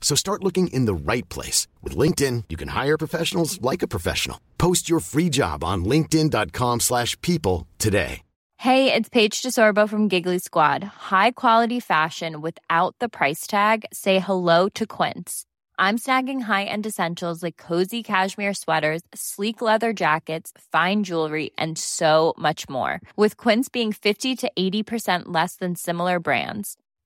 So start looking in the right place. With LinkedIn, you can hire professionals like a professional. Post your free job on linkedin.com slash people today. Hey, it's Paige DeSorbo from Giggly Squad. High quality fashion without the price tag. Say hello to Quince. I'm snagging high-end essentials like cozy cashmere sweaters, sleek leather jackets, fine jewelry, and so much more. With Quince being 50 to 80% less than similar brands.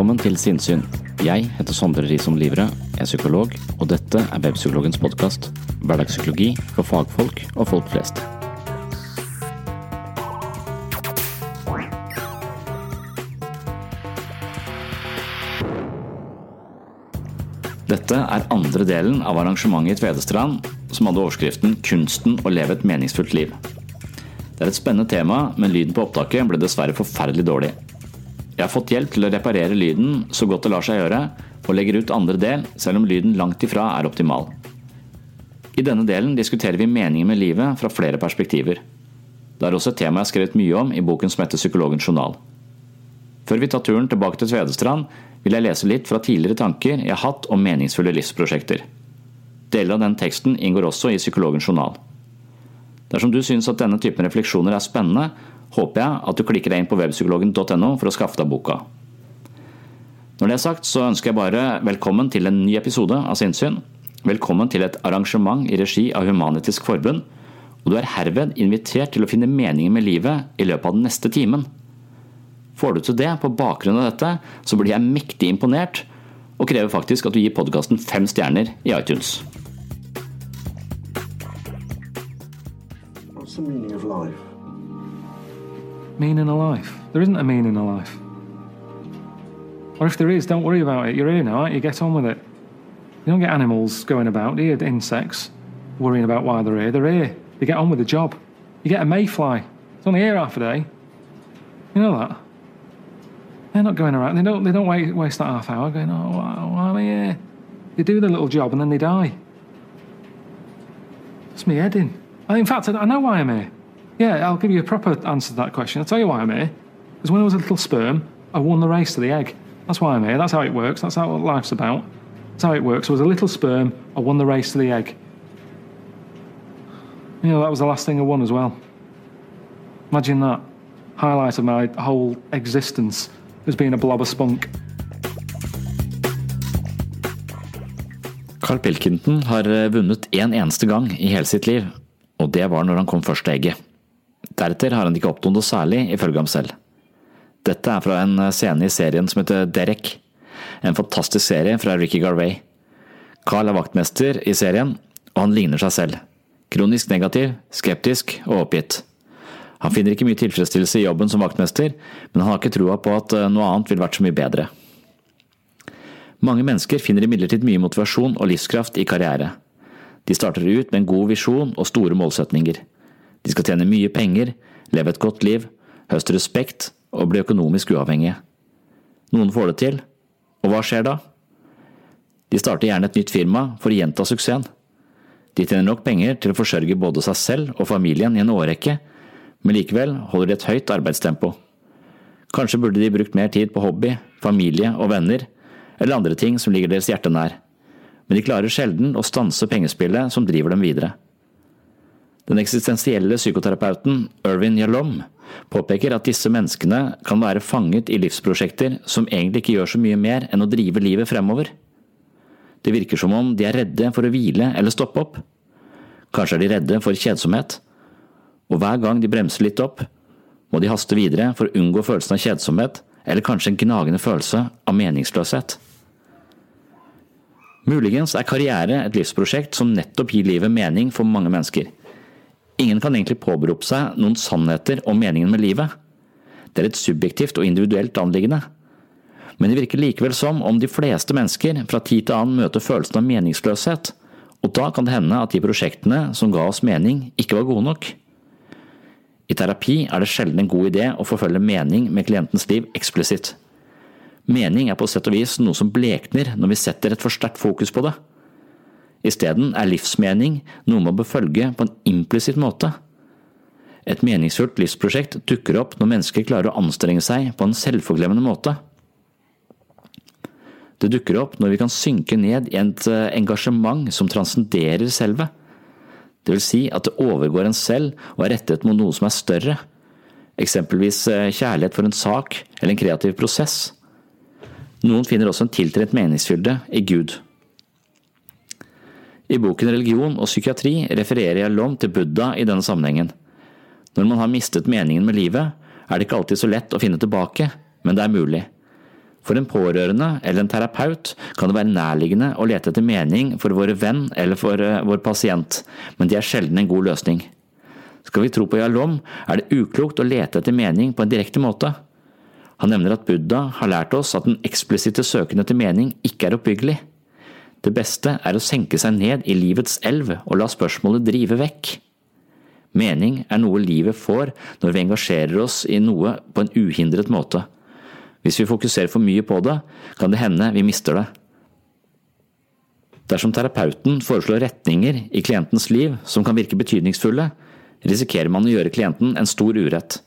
Velkommen til Sinnsyn. Jeg heter Sondre Risom Livre, er psykolog, og dette er Webpsykologens podkast. Hverdagspsykologi for fagfolk og folk flest. Dette er andre delen av arrangementet i Tvedestrand, som hadde overskriften 'Kunsten å leve et meningsfullt liv'. Det er et spennende tema, men lyden på opptaket ble dessverre forferdelig dårlig. Jeg har fått hjelp til å reparere lyden så godt det lar seg gjøre, og legger ut andre del, selv om lyden langt ifra er optimal. I denne delen diskuterer vi meningen med livet fra flere perspektiver. Det er også et tema jeg har skrevet mye om i boken som heter Psykologens journal. Før vi tar turen tilbake til Tvedestrand, vil jeg lese litt fra tidligere tanker jeg har hatt om meningsfulle livsprosjekter. Deler av den teksten inngår også i Psykologens journal. Dersom du syns at denne typen refleksjoner er spennende, håper jeg at du klikker deg inn på webpsykologen.no for å skaffe deg boka. Når det er sagt, så ønsker jeg bare velkommen til en ny episode av Sinnsyn. Velkommen til et arrangement i regi av Human-Etisk Forbund, og du er herved invitert til å finne meningen med livet i løpet av den neste timen. Får du til det på bakgrunn av dette, så blir jeg mektig imponert, og krever faktisk at du gir podkasten fem stjerner i iTunes. What's the meaning of life? Meaning of life? There isn't a meaning of life. Or if there is, don't worry about it. You're here now, aren't you? Get on with it. You don't get animals going about, do you? Insects worrying about why they're here. They're here. They get on with the job. You get a mayfly. It's only here half a day. You know that? They're not going around. They don't. They don't waste, waste that half hour going. Oh, why, why am I here? They do their little job and then they die. That's me heading. In fact, I know why I'm here. Yeah, I'll give you a proper answer to that question. I'll tell you why I'm here. Because when I was a little sperm, I won the race to the egg. That's why I'm here. That's how it works. That's how life's about. That's how it works. I was a little sperm. I won the race to the egg. You know, that was the last thing I won as well. Imagine that. Highlight of my whole existence as being a blob of spunk. Carl Pilkington har eh, vunnet én eneste gang i hele sitt liv, og det var når han kom først til egget. Deretter har han ikke oppnådd noe særlig, ifølge ham selv. Dette er fra en scene i serien som heter Derek, en fantastisk serie fra Ricky Garvey. Carl er vaktmester i serien, og han ligner seg selv. Kronisk negativ, skeptisk og oppgitt. Han finner ikke mye tilfredsstillelse i jobben som vaktmester, men han har ikke troa på at noe annet ville vært så mye bedre. Mange mennesker finner imidlertid mye motivasjon og livskraft i karriere. De starter ut med en god visjon og store målsetninger. De skal tjene mye penger, leve et godt liv, høste respekt og bli økonomisk uavhengige. Noen får det til, og hva skjer da? De starter gjerne et nytt firma for å gjenta suksessen. De tjener nok penger til å forsørge både seg selv og familien i en årrekke, men likevel holder de et høyt arbeidstempo. Kanskje burde de brukt mer tid på hobby, familie og venner, eller andre ting som ligger deres hjerte nær, men de klarer sjelden å stanse pengespillet som driver dem videre. Den eksistensielle psykoterapeuten Irvin Yalom påpeker at disse menneskene kan være fanget i livsprosjekter som egentlig ikke gjør så mye mer enn å drive livet fremover. Det virker som om de er redde for å hvile eller stoppe opp. Kanskje er de redde for kjedsomhet, og hver gang de bremser litt opp, må de haste videre for å unngå følelsen av kjedsomhet eller kanskje en gnagende følelse av meningsløshet. Muligens er karriere et livsprosjekt som nettopp gir livet mening for mange mennesker. Ingen kan egentlig påberope seg noen sannheter om meningen med livet. Det er et subjektivt og individuelt anliggende. Men det virker likevel som om de fleste mennesker fra tid til annen møter følelsen av meningsløshet, og da kan det hende at de prosjektene som ga oss mening, ikke var gode nok. I terapi er det sjelden en god idé å forfølge mening med klientens liv eksplisitt. Mening er på sett og vis noe som blekner når vi setter et for sterkt fokus på det. Isteden er livsmening noe man bør følge på en implisitt måte. Et meningsfullt livsprosjekt dukker opp når mennesker klarer å anstrenge seg på en selvforglemmende måte. Det dukker opp når vi kan synke ned i et eh, engasjement som transcenderer selve. Det vil si at det overgår en selv og er rettet mot noe som er større, eksempelvis eh, kjærlighet for en sak eller en kreativ prosess. Noen finner også en tiltrett meningsfylde i Gud. I boken Religion og psykiatri refererer jeg Lom til Buddha i denne sammenhengen. Når man har mistet meningen med livet, er det ikke alltid så lett å finne tilbake, men det er mulig. For en pårørende eller en terapeut kan det være nærliggende å lete etter mening for våre venn eller for uh, vår pasient, men det er sjelden en god løsning. Skal vi tro på Yalom, er det uklokt å lete etter mening på en direkte måte. Han nevner at Buddha har lært oss at den eksplisitte søken etter mening ikke er oppbyggelig. Det beste er å senke seg ned i livets elv og la spørsmålet drive vekk. Mening er noe livet får når vi engasjerer oss i noe på en uhindret måte. Hvis vi fokuserer for mye på det, kan det hende vi mister det. Dersom terapeuten foreslår retninger i klientens liv som kan virke betydningsfulle, risikerer man å gjøre klienten en stor urett.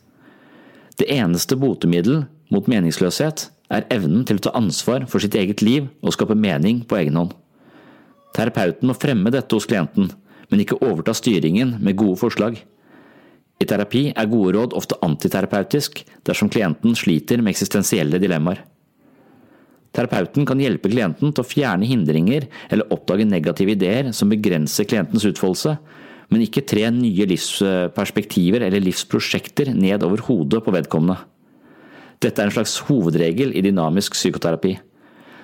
Det eneste botemiddel mot meningsløshet er evnen til å ta ansvar for sitt eget liv og skape mening på egen hånd. Terapeuten må fremme dette hos klienten, men ikke overta styringen med gode forslag. I terapi er gode råd ofte antiterapeutisk dersom klienten sliter med eksistensielle dilemmaer. Terapeuten kan hjelpe klienten til å fjerne hindringer eller oppdage negative ideer som begrenser klientens utfoldelse, men ikke tre nye livsperspektiver eller livsprosjekter ned over hodet på vedkommende. Dette er en slags hovedregel i dynamisk psykoterapi.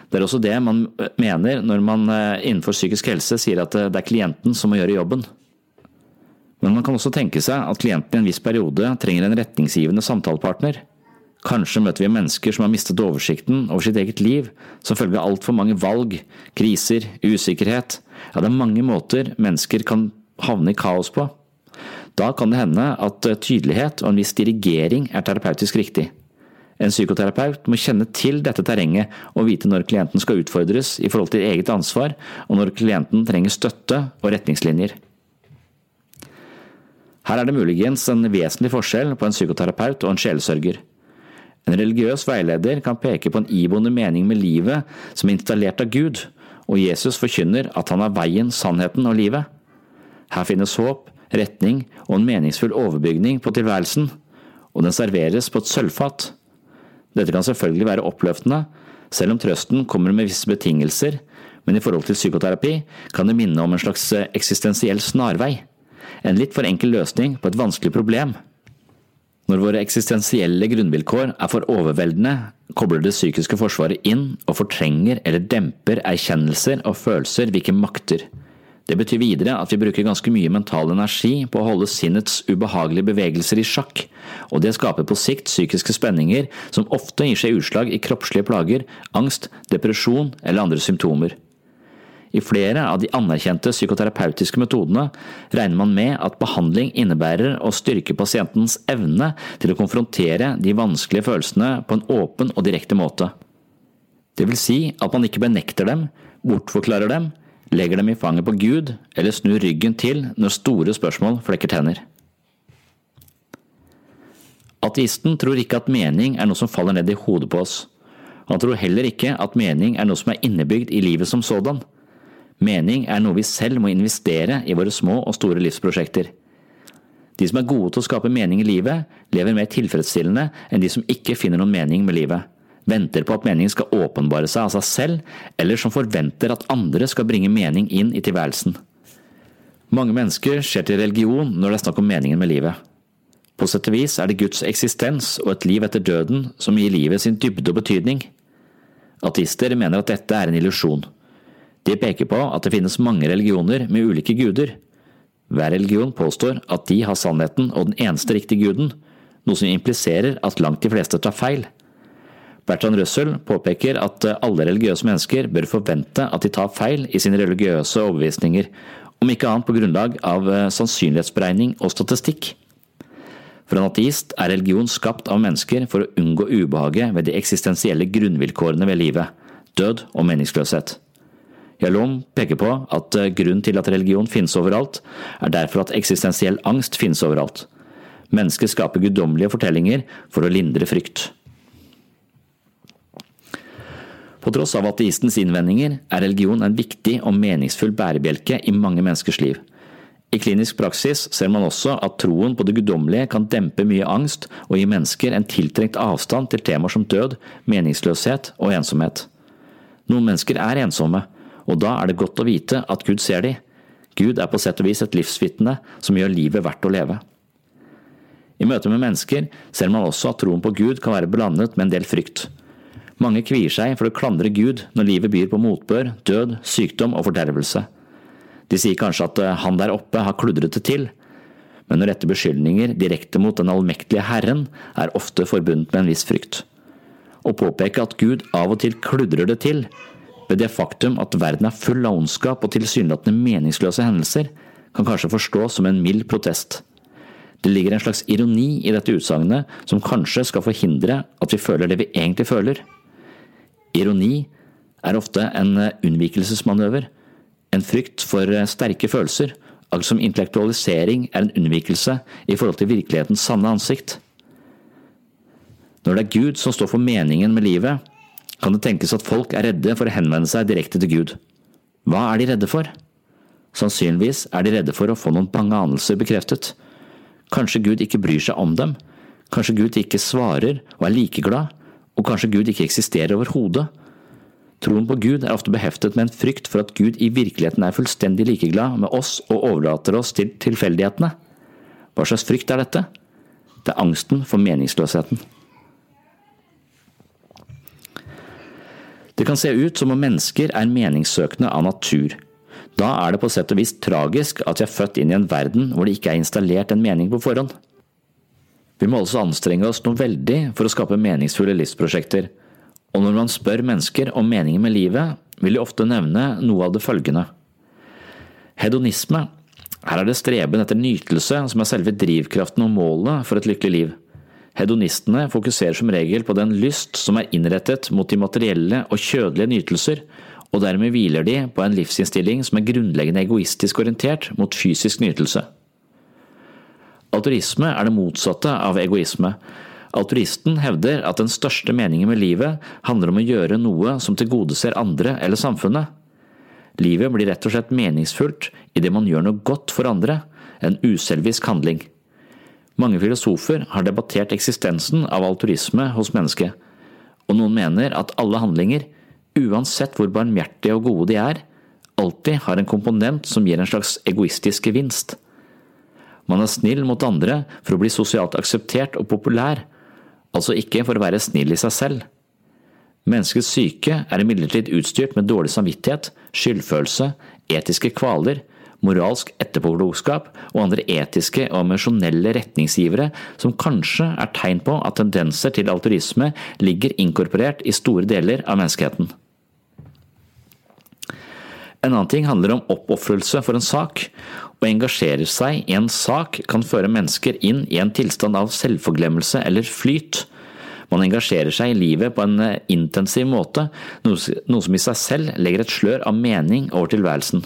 Det er også det man mener når man eh, innenfor psykisk helse sier at eh, det er klienten som må gjøre jobben. Men man kan også tenke seg at klienten i en viss periode trenger en retningsgivende samtalepartner. Kanskje møter vi mennesker som har mistet oversikten over sitt eget liv som følge av altfor mange valg, kriser, usikkerhet. Ja, det er mange måter mennesker kan havne i kaos på. Da kan det hende at eh, tydelighet og en viss dirigering er terapeutisk riktig. En psykoterapeut må kjenne til dette terrenget og vite når klienten skal utfordres i forhold til eget ansvar, og når klienten trenger støtte og retningslinjer. Her er det muligens en vesentlig forskjell på en psykoterapeut og en sjelesørger. En religiøs veileder kan peke på en iboende mening med livet som er installert av Gud, og Jesus forkynner at han er veien, sannheten og livet. Her finnes håp, retning og en meningsfull overbygning på tilværelsen, og den serveres på et sølvfat. Dette kan selvfølgelig være oppløftende, selv om trøsten kommer med visse betingelser, men i forhold til psykoterapi kan det minne om en slags eh, eksistensiell snarvei, en litt for enkel løsning på et vanskelig problem. Når våre eksistensielle grunnvilkår er for overveldende, kobler det psykiske forsvaret inn og fortrenger eller demper erkjennelser og følelser vi ikke makter. Det betyr videre at vi bruker ganske mye mental energi på å holde sinnets ubehagelige bevegelser i sjakk, og det skaper på sikt psykiske spenninger som ofte gir seg utslag i kroppslige plager, angst, depresjon eller andre symptomer. I flere av de anerkjente psykoterapeutiske metodene regner man med at behandling innebærer å styrke pasientens evne til å konfrontere de vanskelige følelsene på en åpen og direkte måte. Det vil si at man ikke benekter dem, bortforklarer dem, legger dem i fanget på Gud eller snur ryggen til når store spørsmål flekker tenner. Ateisten tror ikke at mening er noe som faller ned i hodet på oss. Han tror heller ikke at mening er noe som er innebygd i livet som sådan. Mening er noe vi selv må investere i våre små og store livsprosjekter. De som er gode til å skape mening i livet, lever mer tilfredsstillende enn de som ikke finner noen mening med livet, venter på at meningen skal åpenbare seg av seg selv, eller som forventer at andre skal bringe mening inn i tilværelsen. Mange mennesker ser til religion når det er snakk om meningen med livet. På sett og vis er det Guds eksistens og et liv etter døden som gir livet sin dybde og betydning. Ateister mener at dette er en illusjon. De peker på at det finnes mange religioner med ulike guder. Hver religion påstår at de har sannheten og den eneste riktige guden, noe som impliserer at langt de fleste tar feil. Bertrand Russell påpeker at alle religiøse mennesker bør forvente at de tar feil i sine religiøse overbevisninger, om ikke annet på grunnlag av sannsynlighetsberegning og statistikk. For en ateist er religion skapt av mennesker for å unngå ubehaget ved de eksistensielle grunnvilkårene ved livet, død og meningsløshet. Jalom peker på at eh, grunnen til at religion finnes overalt, er derfor at eksistensiell angst finnes overalt. Mennesker skaper guddommelige fortellinger for å lindre frykt. På tross av ateistens innvendinger er religion en viktig og meningsfull bærebjelke i mange menneskers liv. I klinisk praksis ser man også at troen på det guddommelige kan dempe mye angst og gi mennesker en tiltrengt avstand til temaer som død, meningsløshet og ensomhet. Noen mennesker er ensomme, og da er det godt å vite at Gud ser de. Gud er på sett og vis et livsvitne som gjør livet verdt å leve. I møte med mennesker ser man også at troen på Gud kan være blandet med en del frykt. Mange kvier seg for å klandre Gud når livet byr på motbør, død, sykdom og fordervelse. De sier kanskje at eh, han der oppe har kludret det til, men å rette beskyldninger direkte mot den allmektige Herren er ofte forbundet med en viss frykt. Å påpeke at Gud av og til kludrer det til, ved det faktum at verden er full av ondskap og tilsynelatende meningsløse hendelser, kan kanskje forstås som en mild protest. Det ligger en slags ironi i dette utsagnet som kanskje skal forhindre at vi føler det vi egentlig føler. Ironi er ofte en unnvikelsesmanøver, en frykt for sterke følelser, akkurat som intellektualisering er en unnvikelse i forhold til virkelighetens sanne ansikt. Når det er Gud som står for meningen med livet, kan det tenkes at folk er redde for å henvende seg direkte til Gud. Hva er de redde for? Sannsynligvis er de redde for å få noen bange anelser bekreftet. Kanskje Gud ikke bryr seg om dem, kanskje Gud ikke svarer og er likeglad, og kanskje Gud ikke eksisterer overhodet. Troen på Gud er ofte beheftet med en frykt for at Gud i virkeligheten er fullstendig likeglad med oss og overlater oss til tilfeldighetene. Hva slags frykt er dette? Det er angsten for meningsløsheten. Det kan se ut som om mennesker er meningssøkende av natur. Da er det på sett og vis tragisk at vi er født inn i en verden hvor det ikke er installert en mening på forhånd. Vi må altså anstrenge oss noe veldig for å skape meningsfulle livsprosjekter, og når man spør mennesker om meningen med livet, vil de ofte nevne noe av det følgende. Hedonisme. Her er det streben etter nytelse som er selve drivkraften og målet for et lykkelig liv. Hedonistene fokuserer som regel på den lyst som er innrettet mot de materielle og kjødelige nytelser, og dermed hviler de på en livsinnstilling som er grunnleggende egoistisk orientert mot fysisk nytelse. Autorisme er det motsatte av egoisme. Altruisten hevder at den største meningen med livet handler om å gjøre noe som tilgodeser andre eller samfunnet. Livet blir rett og slett meningsfullt idet man gjør noe godt for andre, en uselvisk handling. Mange filosofer har debattert eksistensen av alturisme hos mennesket, og noen mener at alle handlinger, uansett hvor barmhjertige og gode de er, alltid har en komponent som gir en slags egoistisk gevinst. Man er snill mot andre for å bli sosialt akseptert og populær, altså ikke for å være snill i seg selv. Menneskets syke er imidlertid utstyrt med dårlig samvittighet, skyldfølelse, etiske kvaler, moralsk etterpåklokskap og andre etiske og emosjonelle retningsgivere som kanskje er tegn på at tendenser til alturisme ligger inkorporert i store deler av menneskeheten. En annen ting handler om oppofrelse for en sak. Å engasjere seg i en sak kan føre mennesker inn i en tilstand av selvforglemmelse eller flyt. Man engasjerer seg i livet på en intensiv måte, noe som i seg selv legger et slør av mening over tilværelsen.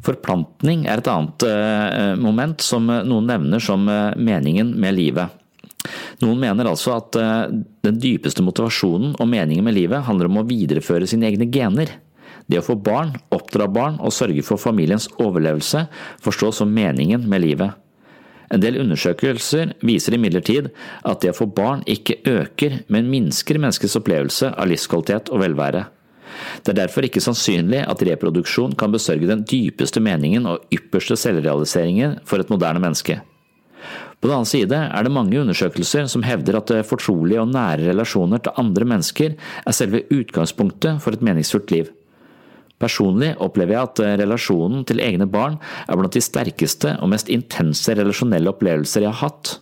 Forplantning er et annet eh, moment som noen nevner som eh, meningen med livet. Noen mener altså at eh, den dypeste motivasjonen og meningen med livet handler om å videreføre sine egne gener. Det å få barn, oppdra barn og sørge for familiens overlevelse forstås som meningen med livet. En del undersøkelser viser imidlertid at det å få barn ikke øker, men minsker menneskets opplevelse av livskvalitet og velvære. Det er derfor ikke sannsynlig at reproduksjon kan besørge den dypeste meningen og ypperste selvrealiseringen for et moderne menneske. På den annen side er det mange undersøkelser som hevder at fortrolige og nære relasjoner til andre mennesker er selve utgangspunktet for et meningsfullt liv. Personlig opplever jeg at relasjonen til egne barn er blant de sterkeste og mest intense relasjonelle opplevelser jeg har hatt.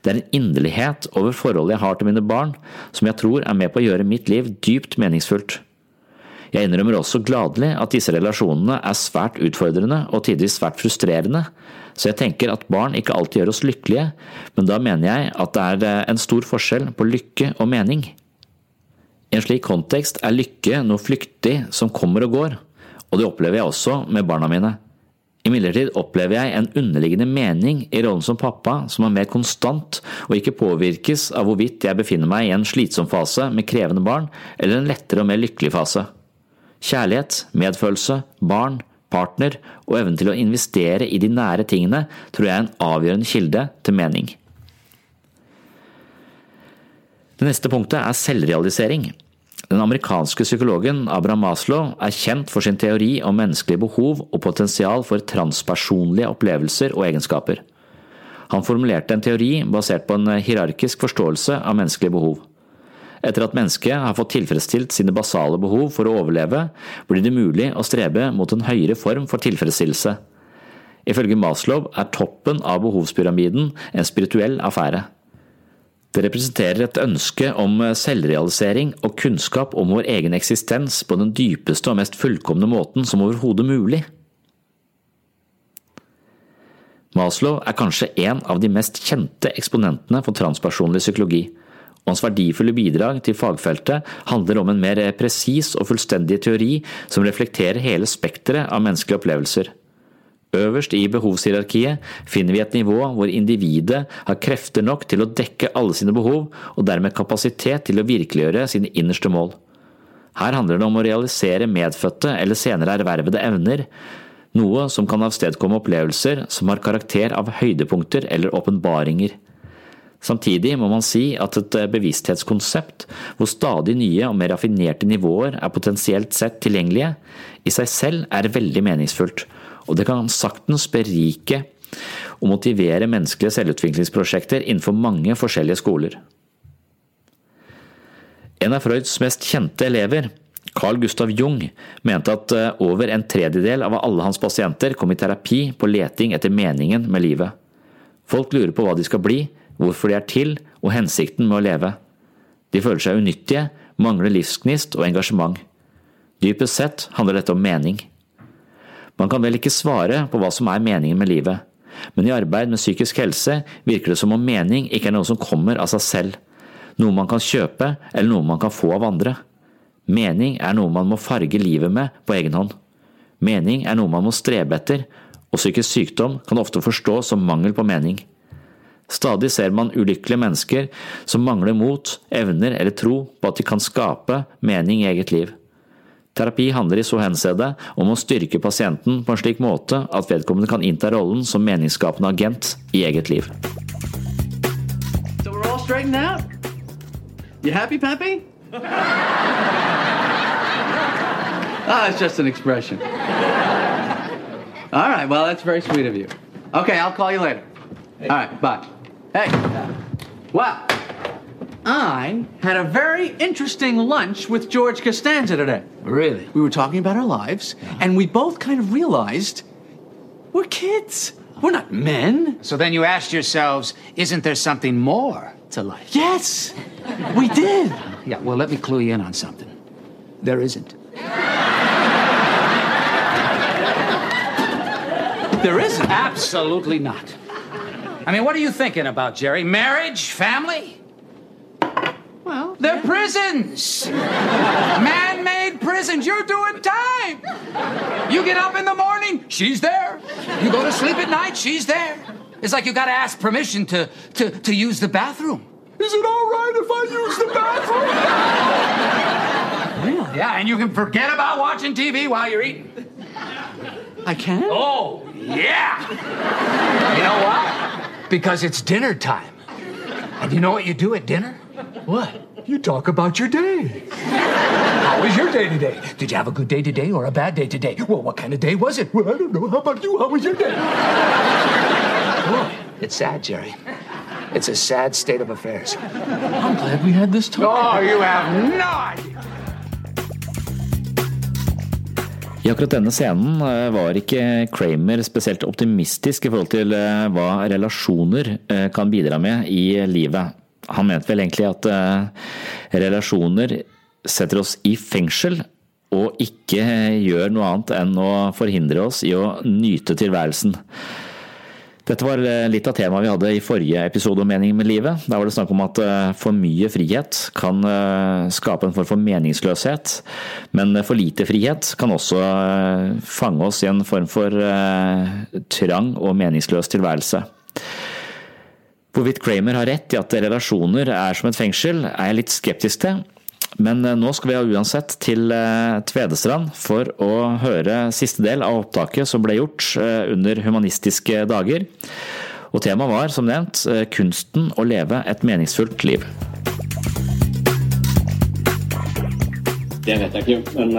Det er en inderlighet over forholdet jeg har til mine barn, som jeg tror er med på å gjøre mitt liv dypt meningsfullt. Jeg innrømmer også gladelig at disse relasjonene er svært utfordrende og tidvis svært frustrerende, så jeg tenker at barn ikke alltid gjør oss lykkelige, men da mener jeg at det er eh, en stor forskjell på lykke og mening. I en slik kontekst er lykke noe flyktig som kommer og går, og det opplever jeg også med barna mine. Imidlertid opplever jeg en underliggende mening i rollen som pappa som er mer konstant og ikke påvirkes av hvorvidt jeg befinner meg i en slitsom fase med krevende barn eller en lettere og mer lykkelig fase. Kjærlighet, medfølelse, barn, partner og evnen til å investere i de nære tingene tror jeg er en avgjørende kilde til mening. Det neste punktet er selvrealisering. Den amerikanske psykologen Abraham Maslow er kjent for sin teori om menneskelige behov og potensial for transpersonlige opplevelser og egenskaper. Han formulerte en teori basert på en hierarkisk forståelse av menneskelige behov. Etter at mennesket har fått tilfredsstilt sine basale behov for å overleve, blir det mulig å strebe mot en høyere form for tilfredsstillelse. Ifølge Maslow er toppen av behovspyramiden en spirituell affære. Det representerer et ønske om selvrealisering og kunnskap om vår egen eksistens på den dypeste og mest fullkomne måten som overhodet mulig. Maslow er kanskje en av de mest kjente eksponentene for transpersonlig psykologi og hans verdifulle bidrag til fagfeltet handler om en mer presis og fullstendig teori som reflekterer hele spekteret av menneskelige opplevelser. Øverst i behovshierarkiet finner vi et nivå hvor individet har krefter nok til å dekke alle sine behov, og dermed kapasitet til å virkeliggjøre sine innerste mål. Her handler det om å realisere medfødte eller senere ervervede evner, noe som kan avstedkomme opplevelser som har karakter av høydepunkter eller åpenbaringer. Samtidig må man si at et eh, bevissthetskonsept hvor stadig nye og mer raffinerte nivåer er potensielt sett tilgjengelige, i seg selv er veldig meningsfullt, og det kan saktens berike og motivere menneskelige selvutviklingsprosjekter innenfor mange forskjellige skoler. En av Freuds mest kjente elever, Carl Gustav Jung, mente at eh, over en tredjedel av alle hans pasienter kom i terapi på leting etter meningen med livet. Folk lurer på hva de skal bli, hvorfor de er til og hensikten med å leve. De føler seg unyttige, mangler livsgnist og engasjement. Dypest sett handler dette om mening. Man kan vel ikke svare på hva som er meningen med livet, men i arbeid med psykisk helse virker det som om mening ikke er noe som kommer av seg selv, noe man kan kjøpe eller noe man kan få av andre. Mening er noe man må farge livet med på egen hånd. Mening er noe man må strebe etter, og psykisk sykdom kan ofte forstås som mangel på mening. Stadig ser man ulykkelige mennesker som mangler mot, evner eller tro på at de kan skape mening i eget liv. Terapi handler i så henseende om å styrke pasienten på en slik måte at vedkommende kan innta rollen som meningsskapende agent i eget liv. So we're all straightened out? You happy, Pappy? ah, it's just an expression. All right, well, that's very sweet of you. Okay, I'll call you later. All right, bye. Hey. Wow. I had a very interesting lunch with George Costanza today. Really? We were talking about our lives, and we both kind of realized we're kids. We're not men. So then you asked yourselves, isn't there something more to life? Yes, we did. Yeah, well, let me clue you in on something. There isn't. There isn't. Absolutely not. I mean, what are you thinking about, Jerry? Marriage? Family? Well, Well, they're prisons. Man made prisons. You're doing time. You get up in the morning, she's there. You go to sleep at night, she's there. It's like you got to ask permission to, to, to use the bathroom. Is it all right if I use the bathroom? really? Yeah, and you can forget about watching TV while you're eating. I can? Oh, yeah. You know why? Because it's dinner time. And you know what you do at dinner? What? You talk about your day. How was your day today? Did you have a good day today or a bad day today? Well, what kind of day was it? Well, I don't know. How about you? How was your day? Boy, it's sad, Jerry. It's a sad state of affairs. I'm glad we had this talk. Oh, you have no idea. I akkurat denne scenen eh, var ikke Kramer spesielt optimistisk i forhold til eh, hva relasjoner eh, kan bidra med i livet. Han mente vel egentlig at relasjoner setter oss i fengsel og ikke gjør noe annet enn å forhindre oss i å nyte tilværelsen. Dette var eh, litt av temaet vi hadde i forrige episode om meningen med livet. Da var det snakk om at eh, for mye frihet kan eh, skape en form for meningsløshet, men for lite frihet kan også fange oss i en form for trang og meningsløs tilværelse. Hvorvidt Kramer har rett i at relasjoner er som et fengsel, er jeg litt skeptisk til. Men eh, nå skal vi uansett til eh, Tvedestrand for å høre siste del av opptaket som ble gjort eh, under humanistiske dager. Og temaet var, som nevnt, kunsten å leve et meningsfullt liv. Det vet jeg ikke, men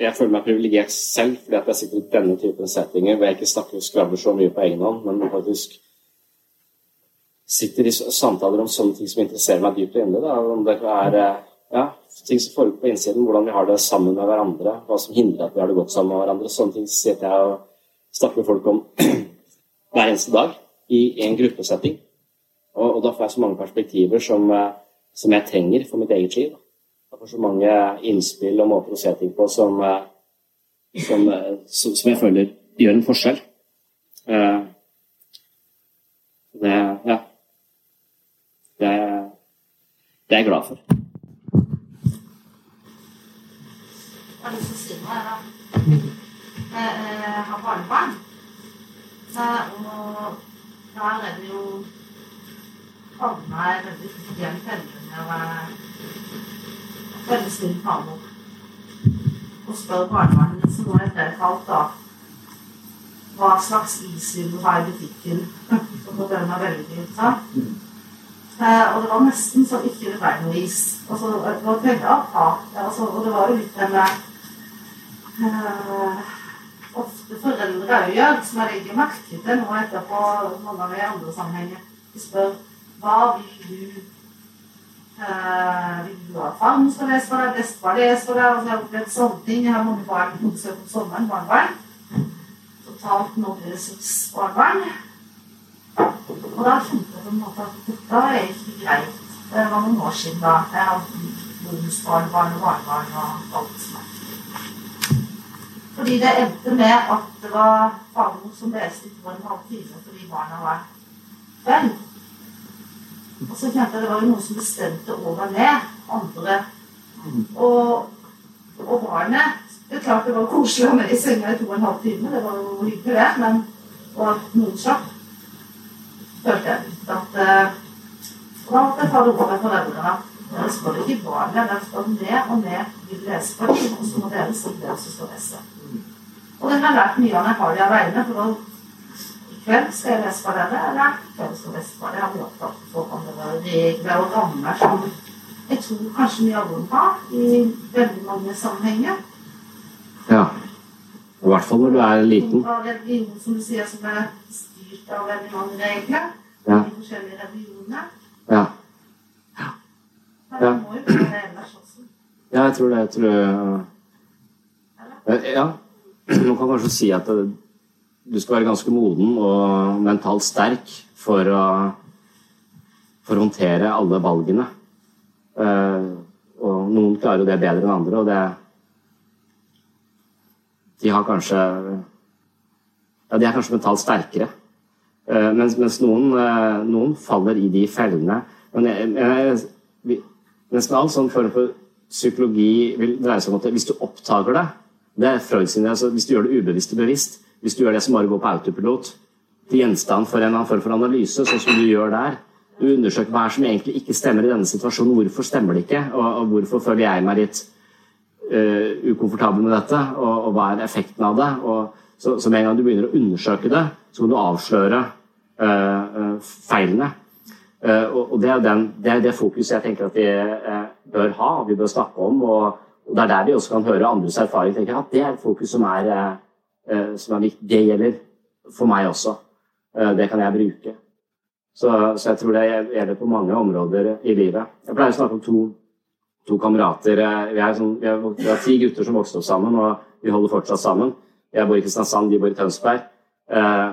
jeg føler meg privilegert selv fordi at jeg sitter i denne typen settinger hvor jeg ikke snakker og skravler så mye på egen hånd, men faktisk sitter i samtaler om sånne ting som interesserer meg dypt og inderlig. Om det er ja, ting som foregår på innsiden, hvordan vi har det sammen med hverandre, hva som hindrer at vi har det godt sammen med hverandre. Sånne ting sitter jeg og snakker med folk om hver eneste dag i en gruppesetting. Og, og, da får jeg så mange perspektiver som, eh, som, jeg trenger for mitt eget liv. Jeg får så mange innspill og måter å se ting på som, eh, som, som, som jeg føler gjør en forskjell. Det, ja. Det er, det er jeg glad for. Jeg har lyst til å si noe, jeg, da. Jeg har barnebarn. Og da er det jo havna jeg veldig fort i veldig snill farmor. Og spør barnevernet, som nå etter et halvt, da, hva slags is vil du ha i butikken? Og den er veldig sant? Eh, og det var nesten så ikke det ble noe is. Og, så, det var veldig apart. Altså, og det var jo litt den der uh, Ofte foreldre òg gjør, som jeg legger merke til nå etterpå mange av i andre sammenhenger. De spør hva vil du uh, at faren skal lese for deg, bestefar lese for deg? Altså, jeg har opplevd sånne ting. Jeg har mange barn besøk om sommeren, barnebarn. Totalt nå seks barnebarn. Og da kjente jeg på en måte at dette er ikke greit. Det var noen år siden da. Jeg hadde bonusbarnebarn og barnebarn og alt som. Fordi det endte med at det var farmor som leste og en halv time fordi barna var fem. Og så kjente jeg det var jo noen som bestemte over meg. Andre. Og, og barnet Det er klart det var koselig å ha med i senga i to og en halv time. Det var jo hyggelig, det. Men og at noen slapp følte jeg at Og Da måtte jeg ta det over med foreldrene. Dere spør ikke barnet, dere spør ned og ned vil lese for dem, og så må dere si det som skal lese. Og det har lært mye av når jeg har det aleine, For da kveld skal jeg lese for dere, eller hvem skal lese for dere. Jeg for om det var regler og rammer som jeg tror kanskje mye av dem har i veldig mange sammenhenger. Ja. I hvert fall når du er liten. Og religion, som du sier, som er styrt av veldig mange regler. Ja. De forskjellige religionene. Ja. ja. Men det må jo være det ellers også. Ja, jeg tror det. Jeg tror Ja. Man kan kanskje si at du skal være ganske moden og mentalt sterk for å, for å håndtere alle valgene. Uh, og noen klarer jo det bedre enn andre, og det De har kanskje Ja, de er kanskje mentalt sterkere. Eh, mens, mens noen, eh, noen, faller i de fellene Men jeg, all sånn form for psykologi vil dreie seg om at hvis du oppdager det Det er Freud sin altså Hvis du gjør det ubevisst og bevisst, hvis du gjør det som bare går på autopilot, til gjenstand for en eller annen form for analyse, sånn som du gjør der Du undersøker hva som egentlig ikke stemmer i denne situasjonen, hvorfor stemmer det ikke, og, og hvorfor føler jeg meg litt uh, ukomfortabel med dette, og, og hva er effekten av det. Og, så, så med en gang du begynner å undersøke det, så kan du avsløre uh, feilene. Uh, og det, er den, det er det fokuset jeg tenker at vi bør ha, vi bør snakke om. Og, det er der vi også kan høre andres erfaring. tenker jeg, at Det er et fokus som er, som er viktig. Det gjelder for meg også. Eh, det kan jeg bruke. Så, så jeg tror det gjelder på mange områder i livet. Jeg pleier å snakke om to, to kamerater. Eh, Vi er, sånn, vi, er, vi har ti gutter som vokste opp sammen, og vi holder fortsatt sammen. Jeg bor i Kristiansand, de bor i Tønsberg. Eh,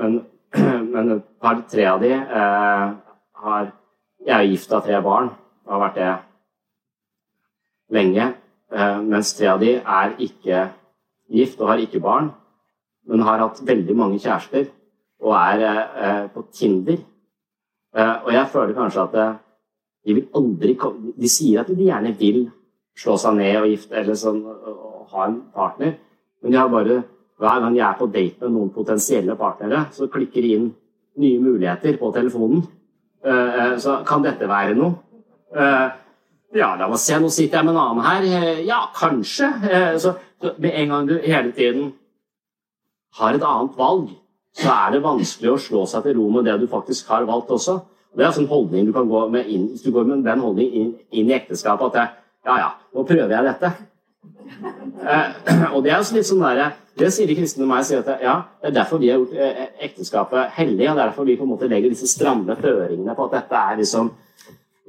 men, men et par-tre av de eh, har Jeg er gift av tre barn og har vært det lenge. Eh, mens tre av de er ikke gift og har ikke barn, men har hatt veldig mange kjærester og er eh, på Tinder. Eh, og jeg føler kanskje at eh, de vil aldri komme De sier at de gjerne vil slå seg ned og gifte eller sånn, og, og ha en partner, men de har bare hver gang jeg er på date med noen potensielle partnere, så klikker de inn nye muligheter på telefonen. Eh, eh, så kan dette være noe? Ja, la meg se, nå sitter jeg med en annen her. Eh, Ja, kanskje. Eh, Så, med en gang du hele tiden har et annet valg, så er det vanskelig å slå seg til ro med det du faktisk har valgt også. Det er en holdning du kan gå med inn, Hvis du går med den holdningen inn, inn i ekteskapet at jeg, ja, ja, nå prøver jeg dette. Eh, og det er litt sånn der, det sier de kristne meg, sier at ja, det er derfor vi har gjort ekteskapet hellig, og det er derfor vi på en måte legger disse stramme føringene på at dette er liksom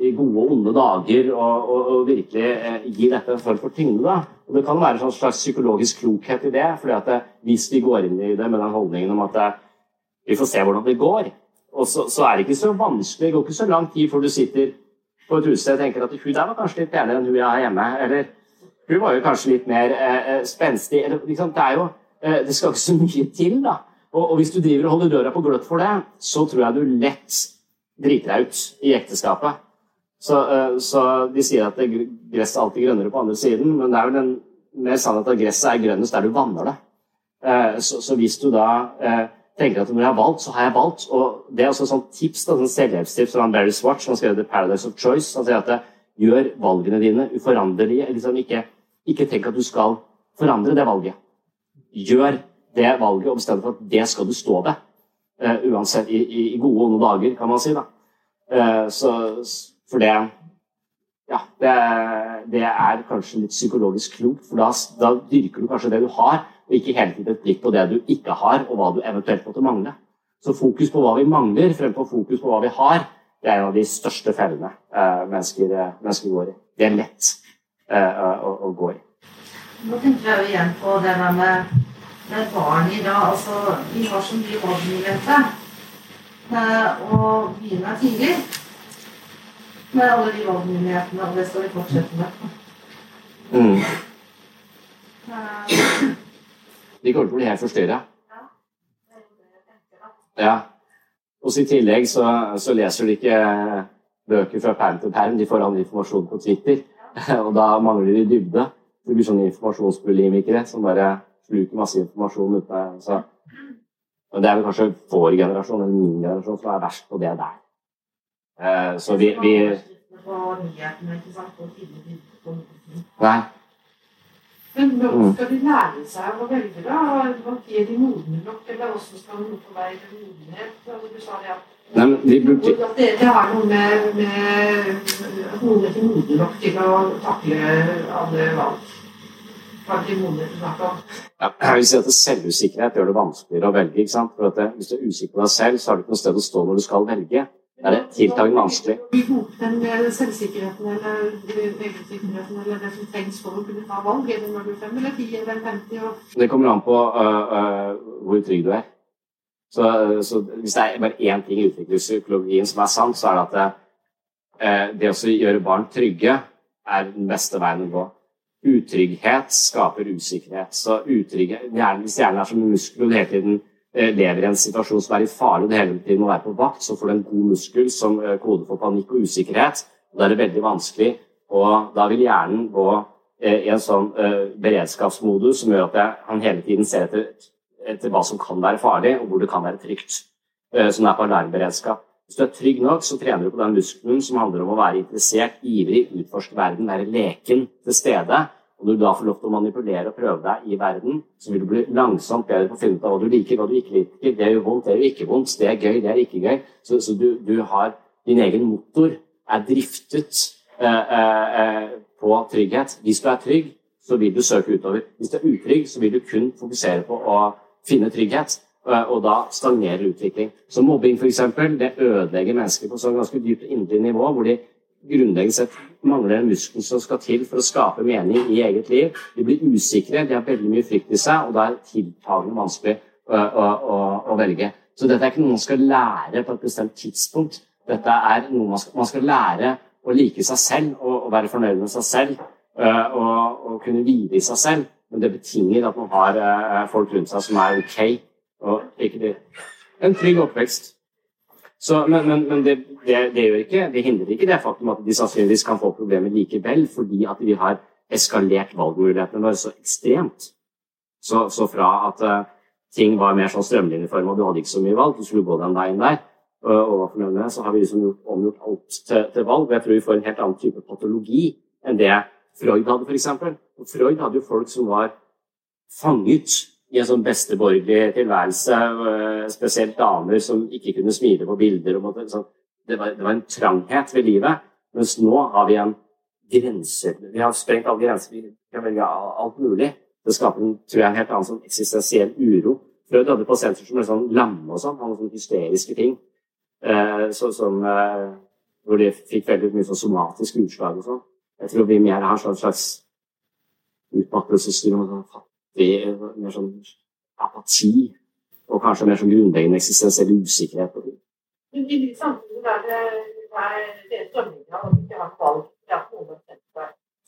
i gode og onde dager, og, og, og virkelig eh, gi dette en form for tyngde. da. Og Det kan være en sånn slags psykologisk klokhet i det, fordi at det, hvis vi går inn i det med den holdningen om at det, vi får se hvordan det går, og så, så er det ikke så vanskelig, det går ikke så lang tid før du sitter på et utested og tenker at hun der var kanskje litt penere enn hun jeg har hjemme, eller hun var jo kanskje litt mer eh, eh, spenstig. Eller, liksom, det, jo, eh, det skal ikke så mye til. da. Og, og hvis du driver og holder døra på gløtt for det, så tror jeg du lett driter deg ut i ekteskapet. Så, eh, så de sier at gresset er alltid grønnere på andre siden, men det er vel en mer sannhet at gresset er grønnest der du vanner det. Eh, så, så hvis du da eh, tenker at når jeg har valgt, så har jeg valgt. Og det er også et sånt tips, da, sånn selvhjelpstips fra Barry Swatch, som har skrevet The Paradise of Choice. Han sier at gjør valgene dine uforanderlige. Liksom ikke, ikke tenk at du skal forandre det valget. Gjør det valget og bestem deg for at det skal du stå ved. Uansett i, i, gode og onde dager, kan man si. da. Så, for det ja, det, det er kanskje litt psykologisk klokt, for da, da dyrker du kanskje det du har, og ikke hele tiden et blikk på det du ikke har, og hva du eventuelt måtte mangle. Så fokus på hva vi mangler, fremfor fokus på hva vi har, det er en av de største fellene eh, mennesker, eh, mennesker går i. Det er lett eh, å, å gå i. Nå tenker jeg jo igjen på det der med, med barn i dag. Altså, vi har så mye valgmuligheter. Eh, og begynner tidlig med alle de valgmulighetene, og det skal vi fortsette med. Mm. Eh, De kommer til å bli helt forstyrra. Ja. Og I tillegg så, så leser de ikke bøker fra perm til perm, de får annen informasjon på Twitter. Og da mangler de dybde. Det blir sånne informasjonsbulimikere som bare sluker masse informasjon ute. så. Men Det er vel kanskje vår generasjon eller min generasjon som er verst på det der. Eh, så vi, vi. Nei. Men Mm. hvordan skal de lære seg å velge, da? Hva er de modne nok, eller hvordan skal de på vei til modenhet? Du sa det at Nei, de burde at det, det har noe med, med hodet til moden nok til å takle alle valg. Ja, Jeg vil si at Selvusikkerhet gjør det vanskeligere å velge. ikke sant? For at det, Hvis du er usikker på deg selv, så har du ikke noe sted å stå når du skal velge. Er det tiltakende vanskelig. Vi tok den eh, selvsikkerheten eller eh, egensikkerheten eller det som trengs for å kunne ta valg. Er det når du er fem eller ti eller 50? Og Det kommer an på uh, uh, hvor trygg du er. Så, så hvis det er bare én ting i utviklingspsykologien som er sant, så er det at det, uh, det å gjøre barn trygge er den beste veien å gå. Utrygghet skaper usikkerhet. Så utrygghet, Hvis hjernen er som muskler, du hele tiden lever i en situasjon som er litt farlig, og det hele tiden må være på vakt, så får du en god muskel som koder kode for panikk og usikkerhet. og Da er det veldig vanskelig, og da vil hjernen gå i en sånn beredskapsmodus som gjør at han hele tiden ser etter, etter hva som kan være farlig, og hvor det kan være trygt. Som er på alarmberedskap. Hvis du er trygg nok, så trener du på den muskelen som handler om å være interessert, ivrig, utforske verden, være leken til stede. Og du da får lov til å manipulere og prøve deg i verden, så vil du bli langsomt bedre på å finne ut av hva du liker, hva du ikke liker. Det gjør vondt, det gjør ikke vondt. Det er gøy, det er ikke gøy. Så, så du, du, har din egen motor er driftet eh, eh, på trygghet. Hvis du er trygg, så vil du søke utover. Hvis du er utrygg, så vil du kun fokusere på å finne trygghet. Eh, og da stagnerer utvikling. Så mobbing for eksempel, det ødelegger mennesker på sånn ganske dypt indre nivå, hvor de grunnleggende sett mangler den muskelen som skal til for å skape mening i eget liv. De blir usikre, de har veldig mye frykt i seg, og da er tiltagende vanskelig å, å, å, å, velge. Så dette er ikke noe man skal lære på et bestemt tidspunkt. Dette er noe man skal, man skal lære å like seg selv og, og være fornøyd med seg selv uh, og, og, kunne hvile i seg selv. Men det betinger at man har folk rundt seg som er ok og ikke det. En trygg oppvekst. Så, men, men, men det, det, det, ikke, det hindrer ikke det faktum at de sannsynligvis kan få problemer likevel, fordi at vi har eskalert valgmulighetene våre så ekstremt. Så, så fra at uh, ting var mer sånn strømlinjeforma, du hadde ikke så mye valg, du skulle gå den veien der, og, og var fornøyd med det, så har vi liksom gjort, omgjort alt til, til, valg. Og jeg tror vi får en helt annen type patologi enn det Freud hadde, f.eks. Freud hadde jo folk som var fanget i en sånn besteborgerlig tilværelse, spesielt damer som ikke kunne smile på bilder. Måtte, sånn. Det, var, det, var, en tranghet ved livet. Mens nå har vi en grense Vi har sprengt alle grenser. Vi kan velge alt mulig. Det skaper en, tror jeg, en helt annen sånn eksistensiell uro. Freud hadde pasienter som ble sånn lamme og sånn. Hadde sånne hysteriske ting. Eh, så, som, eh, hvor de fikk veldig mye sånn somatisk utslag og sånn. Jeg tror vi mer har en slags utmattelsesstyre. Sånn, mer sånn apati og kanskje mer sånn grunnleggende eksistensiell usikkerhet på ting.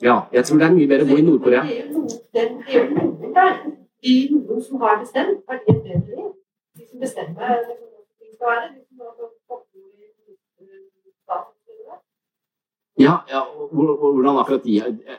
Ja, jeg tror det er mye bedre å bo i Nord-Korea. De noen som har bestemt, har de et bedre liv. De som bestemmer ting skal være. Ja, ja hvordan akkurat de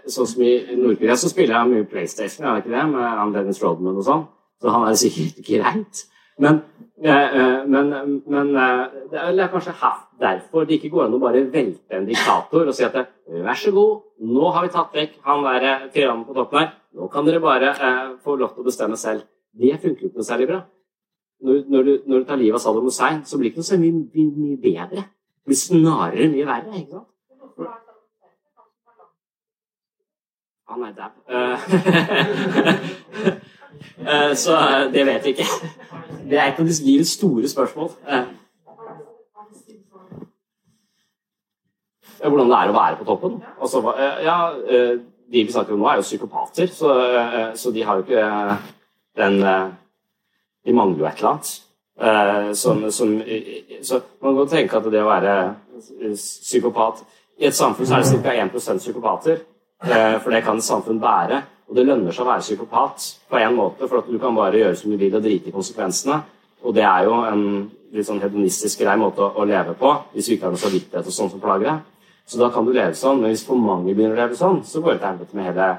Sånn som i Nord-Korea så spiller jeg mye PlayStation, er det ikke det? Med Dennis Rodman og sånn. Så han er sikkert greit. Men, eh, eh, men, men eh, det er kanskje derfor det ikke går an å bare velte en diktator og si at vær så god, nå har vi tatt vekk han der tyrannen på toppen her. Nå kan dere bare få lov til å bestemme selv. Det funker ikke noe særlig bra. Når, når, du, når, du, tar livet av Saddam Hussein, så blir det ikke noe så mye, mye, mye bedre. Det blir snarere mye verre. ikke sant? Han er dau. Så det vet vi ikke. Det er et av livets store spørsmål. Hvordan det er å være på toppen. Altså, ja, de vi snakker om nå, er jo psykopater, så, så de har jo ikke den De mangler jo et eller annet. Som, som, så man kan tenke at det å være psykopat I et samfunn så er det ca. 1 psykopater. Eh, for det kan et samfunn bære. Og det lønner seg å være psykopat på en måte, for at du kan bare gjøre som du vil og drite i konsekvensene. Og det er jo en litt sånn hedonistisk grei måte å, leve på, hvis du ikke har noe samvittighet og sånn som plager deg. Så da kan du leve sånn, men hvis for mange begynner å leve sånn, så går det til helvete med hele,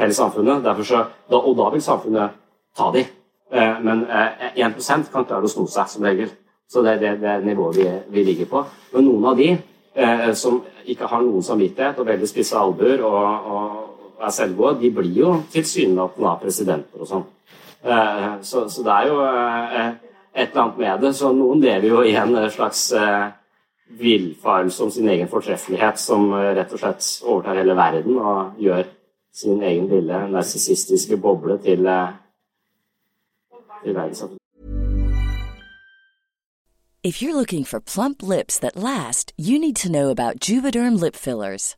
hele samfunnet. Så, da, og da vil samfunnet ta de. Eh, men eh, 1 kan klare å sno seg, som regel. Så det er det, det nivået vi, vi ligger på. Men noen av de eh, som ikke har noen samvittighet og veldig spisse albuer og, og er selvgode, de blir jo tilsynelatende presidenter og sånn. Eh, så, så, det er jo eh, et eller annet med det. Så noen lever jo i en slags eh, villfarelse om sin egen fortreffelighet, som rett og slett overtar hele verden og gjør sin egen lille narsissistiske boble til, til verdenssamfunnet. If you're looking for plump lips that last, you need to know about Juvederm lip fillers.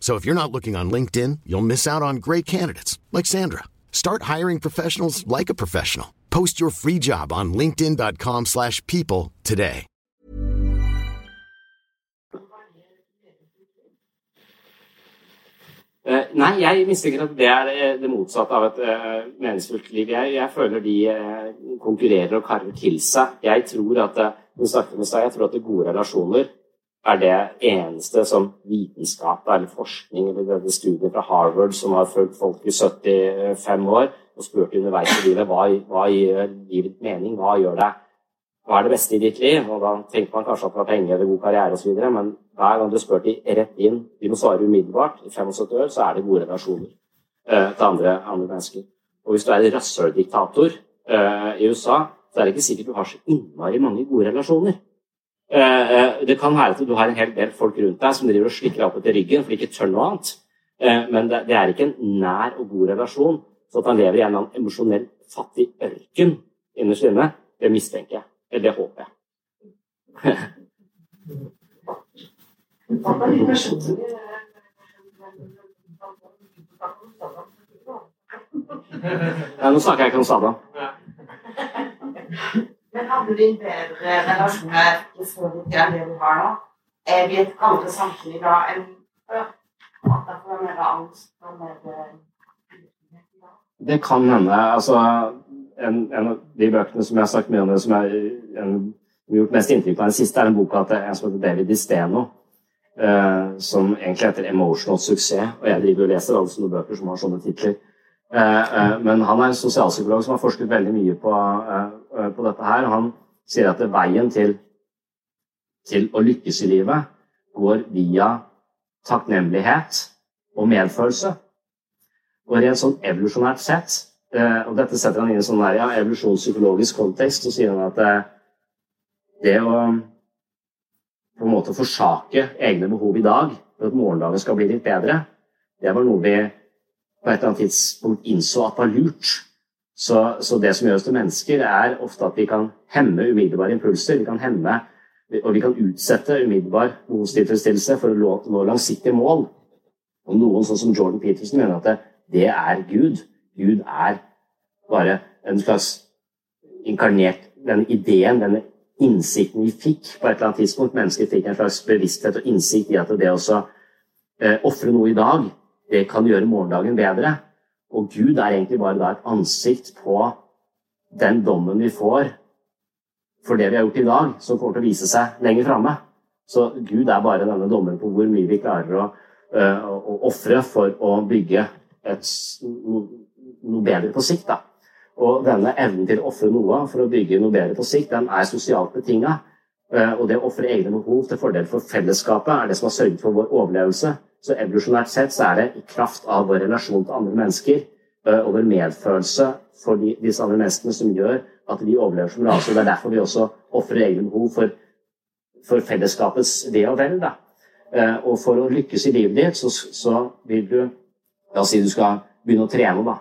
So if you're not looking on LinkedIn, you'll miss out on great candidates like Sandra. Start hiring professionals like a professional. Post your free job on linkedin.com/people today. Uh, nei, jeg mistenker at det er eh, det motsatte av et uh, meningsfullt liv. Jeg, jeg føler de uh, konkurrerer og karrer til seg. Jeg tror at, uh, jeg tror at gode relasjoner er det eneste som vitenskap eller forskning eller denne studien fra Harvard som har fulgt folk i 75 år og spurt underveis i livet hva, hva gir livet mening, hva gjør det hva er det beste i ditt liv? Og da tenker man kanskje at det var penger eller god karriere osv., men hver gang du spør de rett inn, de må svare umiddelbart, i 75 år, så er det gode relasjoner eh, til andre, andre, mennesker. Og hvis du er rasshøldiktator eh, i USA, så er det ikke sikkert du har så innmari mange gode relasjoner. Eh, eh det kan være at du har en hel del folk rundt deg som driver og slikker deg opp etter ryggen for de ikke tør noe annet. Eh, men det, er ikke en nær og god relasjon, så at han lever i en eller emosjonelt fattig ørken innerst inne, det mistenker jeg. Det håper jeg. Nei, nå snakker jeg ikke om Saddam. Men hadde en bedre relasjon med Sovjet enn det du har nå? Er vi et andre samfunn i dag enn før? At det mer angst og mer Det kan hende. Altså en, en, av de bøkene som jeg har sagt mye om, som har gjort mest inntrykk på den siste, er en bok av en som heter David Disteno. Uh, som egentlig heter 'Emotional Suksess'. Og jeg driver og leser alle sånne bøker som har sånne titler. Uh, uh, men han er en sosialpsykolog som har forsket veldig mye på, på dette her. Han sier at veien til, til å lykkes i livet går via takknemlighet og medfølelse. Og rent sånn evolusjonært sett Eh, og dette setter han inn i en sånn ja, evolusjonspsykologisk kontekst. Så sier han at eh, det å på en måte forsake egne behov i dag for at morgendagen skal bli litt bedre, det var noe vi på et eller annet tidspunkt innså at var lurt. Så, så det som gjør oss til mennesker, er ofte at vi kan hemme umiddelbare impulser. Vi kan hemme, og vi kan utsette umiddelbar behovstilfredsstillelse for å nå langsiktige mål. Og noen, sånn som Jordan Peterson, mener at det, det er Gud. Gud er bare en slags inkarnert Denne ideen, denne innsikten vi fikk på et eller annet tidspunkt Mennesket fikk en slags bevissthet og innsikt i at det å eh, ofre noe i dag, det kan gjøre morgendagen bedre. Og Gud er egentlig bare da et ansikt på den dommen vi får for det vi har gjort i dag, som kommer til å vise seg lenger framme. Så Gud er bare denne dommeren på hvor mye vi klarer å, uh, å ofre for å bygge et, noe bedre på sikt. da. Og denne evnen til å ofre noe for å bygge noe bedre på sikt, den er sosialt betinga. Og det å ofre egne behov til fordel for fellesskapet er det som har sørget for vår overlevelse. Så evolusjonært sett så er det i kraft av vår relasjon til andre mennesker og vår medfølelse for de, disse andre menneskene som gjør at vi overlever som rase. Det er derfor vi også ofrer egne behov for, for fellesskapets ve og vel. Da. Og for å lykkes i livet ditt, så, så vil du La oss si du skal begynne å trene, da.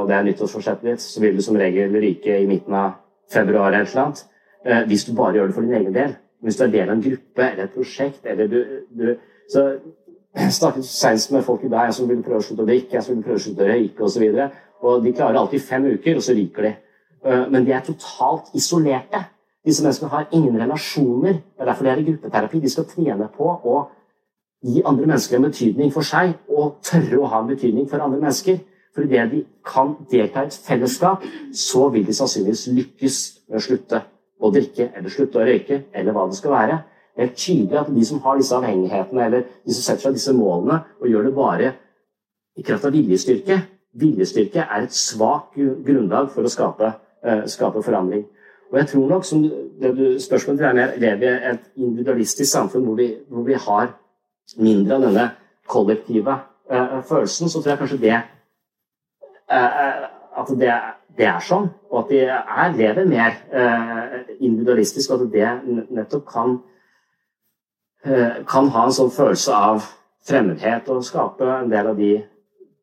Og det er nyttårsforsettet ditt. Så vil du som regel ryke i midten av februar eller et annet. Hvis du bare gjør det for din egen del. Hvis du er del av en gruppe eller et prosjekt eller du, du så jeg snakket senest med folk i dag som ville prøve å slutte å drikke, jeg som ville prøve å slutte å røyke osv. Og, og de klarer alltid fem uker, og så ryker de. Men de er totalt isolerte. Disse menneskene har ingen relasjoner. Det er derfor de er i gruppeterapi. De skal trene på å gi andre mennesker en betydning for seg, og tørre å ha en betydning for andre mennesker. For idet de kan delta i et fellesskap, så vil de sannsynligvis lykkes med å slutte å drikke eller slutte å røyke, eller hva det skal være. Det er tydelig at de som har disse avhengighetene, eller de som setter seg disse målene, og gjør det bare i kraft av viljestyrke Viljestyrke er et svakt grunnlag for å skape, uh, skape forandring. Og jeg tror nok, som det du, spørsmålet er mer, lever i et individualistisk samfunn hvor vi, hvor vi har mindre av denne kollektive uh, følelsen, så tror jeg kanskje det uh, at det, det, er sånn, og at de er, lever mer individualistisk, og at det nettopp kan, kan ha en sånn følelse av fremmedhet og skape en del av de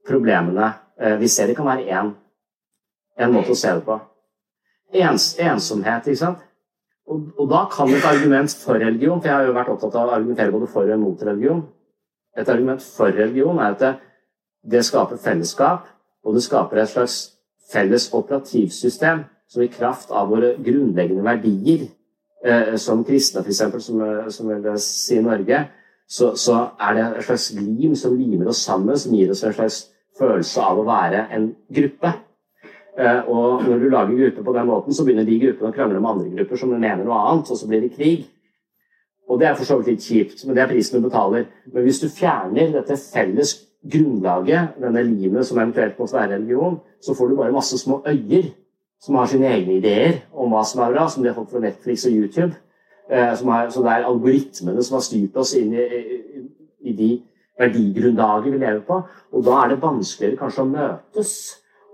problemene vi ser. Det kan være én, måte å se det på. Ens, ensomhet, ikke sant. Og, og, da kan et argument for religion, for jeg har jo vært opptatt av å argumentere både for og mot religion Et argument for religion er at det, det skaper fellesskap, og det skaper et slags felles operativsystem som i kraft av våre grunnleggende verdier, eh, som kristne f.eks., som, som vil si i Norge, så, så, er det et slags lim som limer oss sammen, som gir oss en slags følelse av å være en gruppe. Eh, og når du lager grupper på den måten, så begynner de gruppene å krangle med andre grupper som mener noe annet, og så blir det krig. Og det er for så vidt litt kjipt, men det er prisen du betaler. Men hvis du fjerner dette felles grunnlaget, denne limet som eventuelt måtte være religion, så får du bare masse små øyer som har sine egne ideer om hva som er bra, som de har fått fra Netflix og YouTube. Eh, har, så det er algoritmene som har styrt oss inn i, i, i de verdigrunnlaget vi lever på. Og da er det vanskeligere kanskje å møtes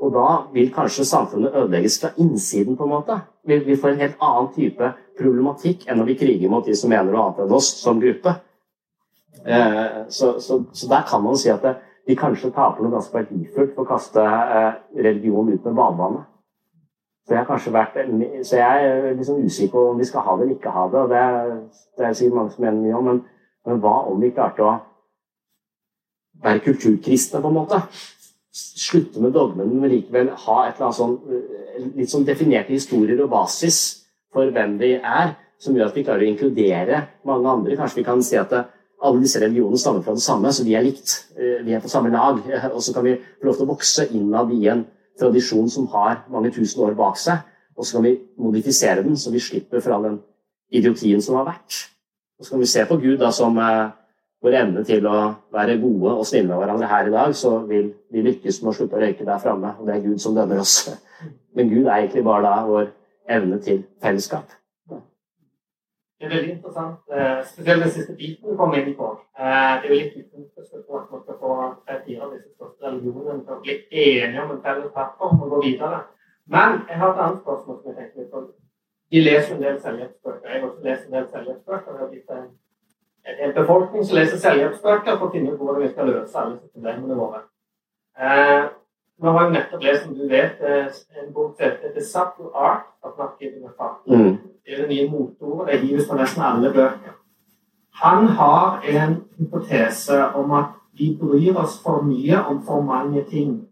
og da vil kanskje samfunnet ødelegges fra innsiden, på en måte. Vi, vi får en helt annen type problematikk enn når vi kriger mot de som mener noe annet enn oss, som gruppe. Eh, så, så, så, der kan man si at det, vi kanskje taper noe ganske verdifullt for å kaste eh, religion ut med badevannet. Så jeg, har kanskje vært, så jeg er liksom usikker på om vi skal ha det eller ikke ha det. og Det, det er sikkert mange som mener mye om, men, men hva om vi klarte å være kulturkristne, på en måte? slutte med dogmen, men likevel ha et eller annet sånn, litt sånn definerte historier og basis for hvem vi er, som gjør at vi klarer å inkludere mange andre. Kanskje vi kan si at eh, alle disse religionene stammer fra det samme, så vi er likt. Eh, vi er på samme lag. Og så kan vi få lov til å vokse innad i en tradisjon som har mange tusen år bak seg. Og så kan vi modifisere den, så vi slipper fra den idiotien som har vært. Og så kan vi se på Gud da som vår evne til å være gode og snille med hverandre her i dag, så vil vi lykkes med å slutte å røyke der framme. Og det er Gud som dømmer oss. Men Gud er egentlig bare da vår evne til fellesskap. Det er veldig interessant, eh, spesielt den siste biten du kom inn på. Eh, det er jo litt utenfor at man skal få tre-fire av disse største religionene til å bli enige om en felles plattform og gå videre. Men jeg har et annet spørsmål som jeg tenker litt på. De leser en del selvhjelpsbøker. Jeg har også lest en del selvhjelpsbøker. Det blitt en befolkning som leser selvhjelpsbøker for å finne ut hvordan vi skal løse alle disse problemene våre. Eh, nå har jeg nettopp lest, som du vet, en bok som heter 'The Subtle Art of Not Giving a Fuck'. Mm. Er det nye motordet. Det hives på nesten alle bøker. Han har en hypotese om at vi bryr oss for mye om for mange ting.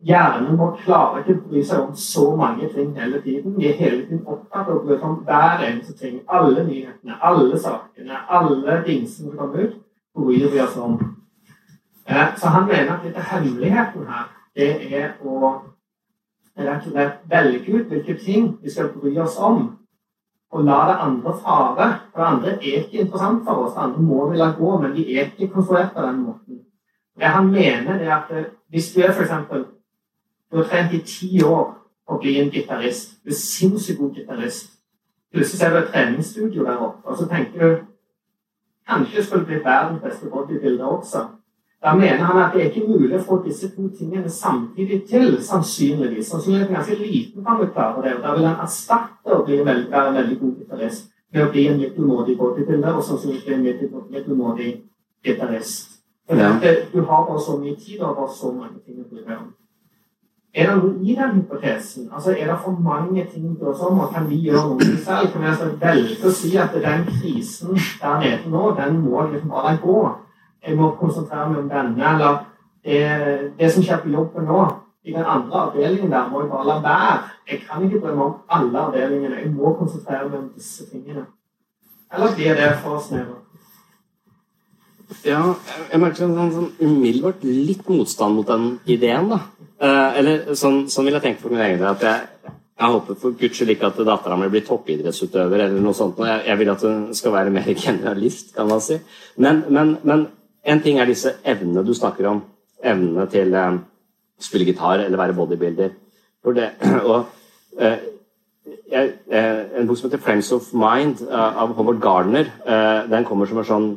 Hjernen vår klarer ikke å bry seg om så mange ting hele tiden. Vi er hele tiden opptatt av å bry oss om hver eneste ting. Alle nyhetene, alle sakene, alle dingsene som kommer ut, bryr vi oss om. Eh, så han mener at litt av hemmeligheten her, det er å rett og slett velge ut hvilke ting vi skal bry oss om, og la det andre fare. For det andre er ikke interessant for oss. Det andre må vi la gå, men vi er ikke konstruert på den måten. Det han mener, er at hvis du er f.eks. Du har trent i ti år å bli en gitarist. Du er sinnssykt god gitarist. Plutselig ser du et treningsstudio der oppe, og så tenker du kanskje skulle blitt verdens beste bodybuilder også. Da mener han at det er ikke mulig å få disse to tingene samtidig til, sannsynligvis. Sannsynligvis ganske liten kan vi klare det. og Da vil han erstatte å bli en veldig, være en veldig god gitarist med å bli en middelmådig bodybuilder og sannsynligvis bli en middelmådig gitarist. Ja. Du har bare så mye tid og bare så mange ting å bry deg om. Er det noe i den hypotesen? Altså, Er det for mange ting på om? og kan vi gjøre noe selv? Kan vi altså velge å si at den krisen der nede nå, den må liksom bare gå? Jeg må konsentrere meg om denne, eller det, det som skjer på jobben nå i den andre avdelingen der må jeg bare la være. Jeg kan ikke bry meg om alle avdelingene. Jeg må konsentrere meg om disse tingene. Eller blir det for snevert? Ja, jeg merker sånn, sånn umiddelbart litt motstand mot den ideen, da. Eh, eller sånn, sånn, vil jeg tenke for min egen del. at jeg, jeg håper for guds skyld ikke at dattera mi blir toppidrettsutøver eller noe sånt. Jeg, jeg, vil at hun skal være mer generalist, kan man si. Men, men, men en ting er disse evnene du snakker om. Evnene til å å spille gitar eller være bodybuilder. Det, og, eh, jeg, en bok som heter 'Friends of Mind' uh, av Howard Gardner, den kommer som en sånn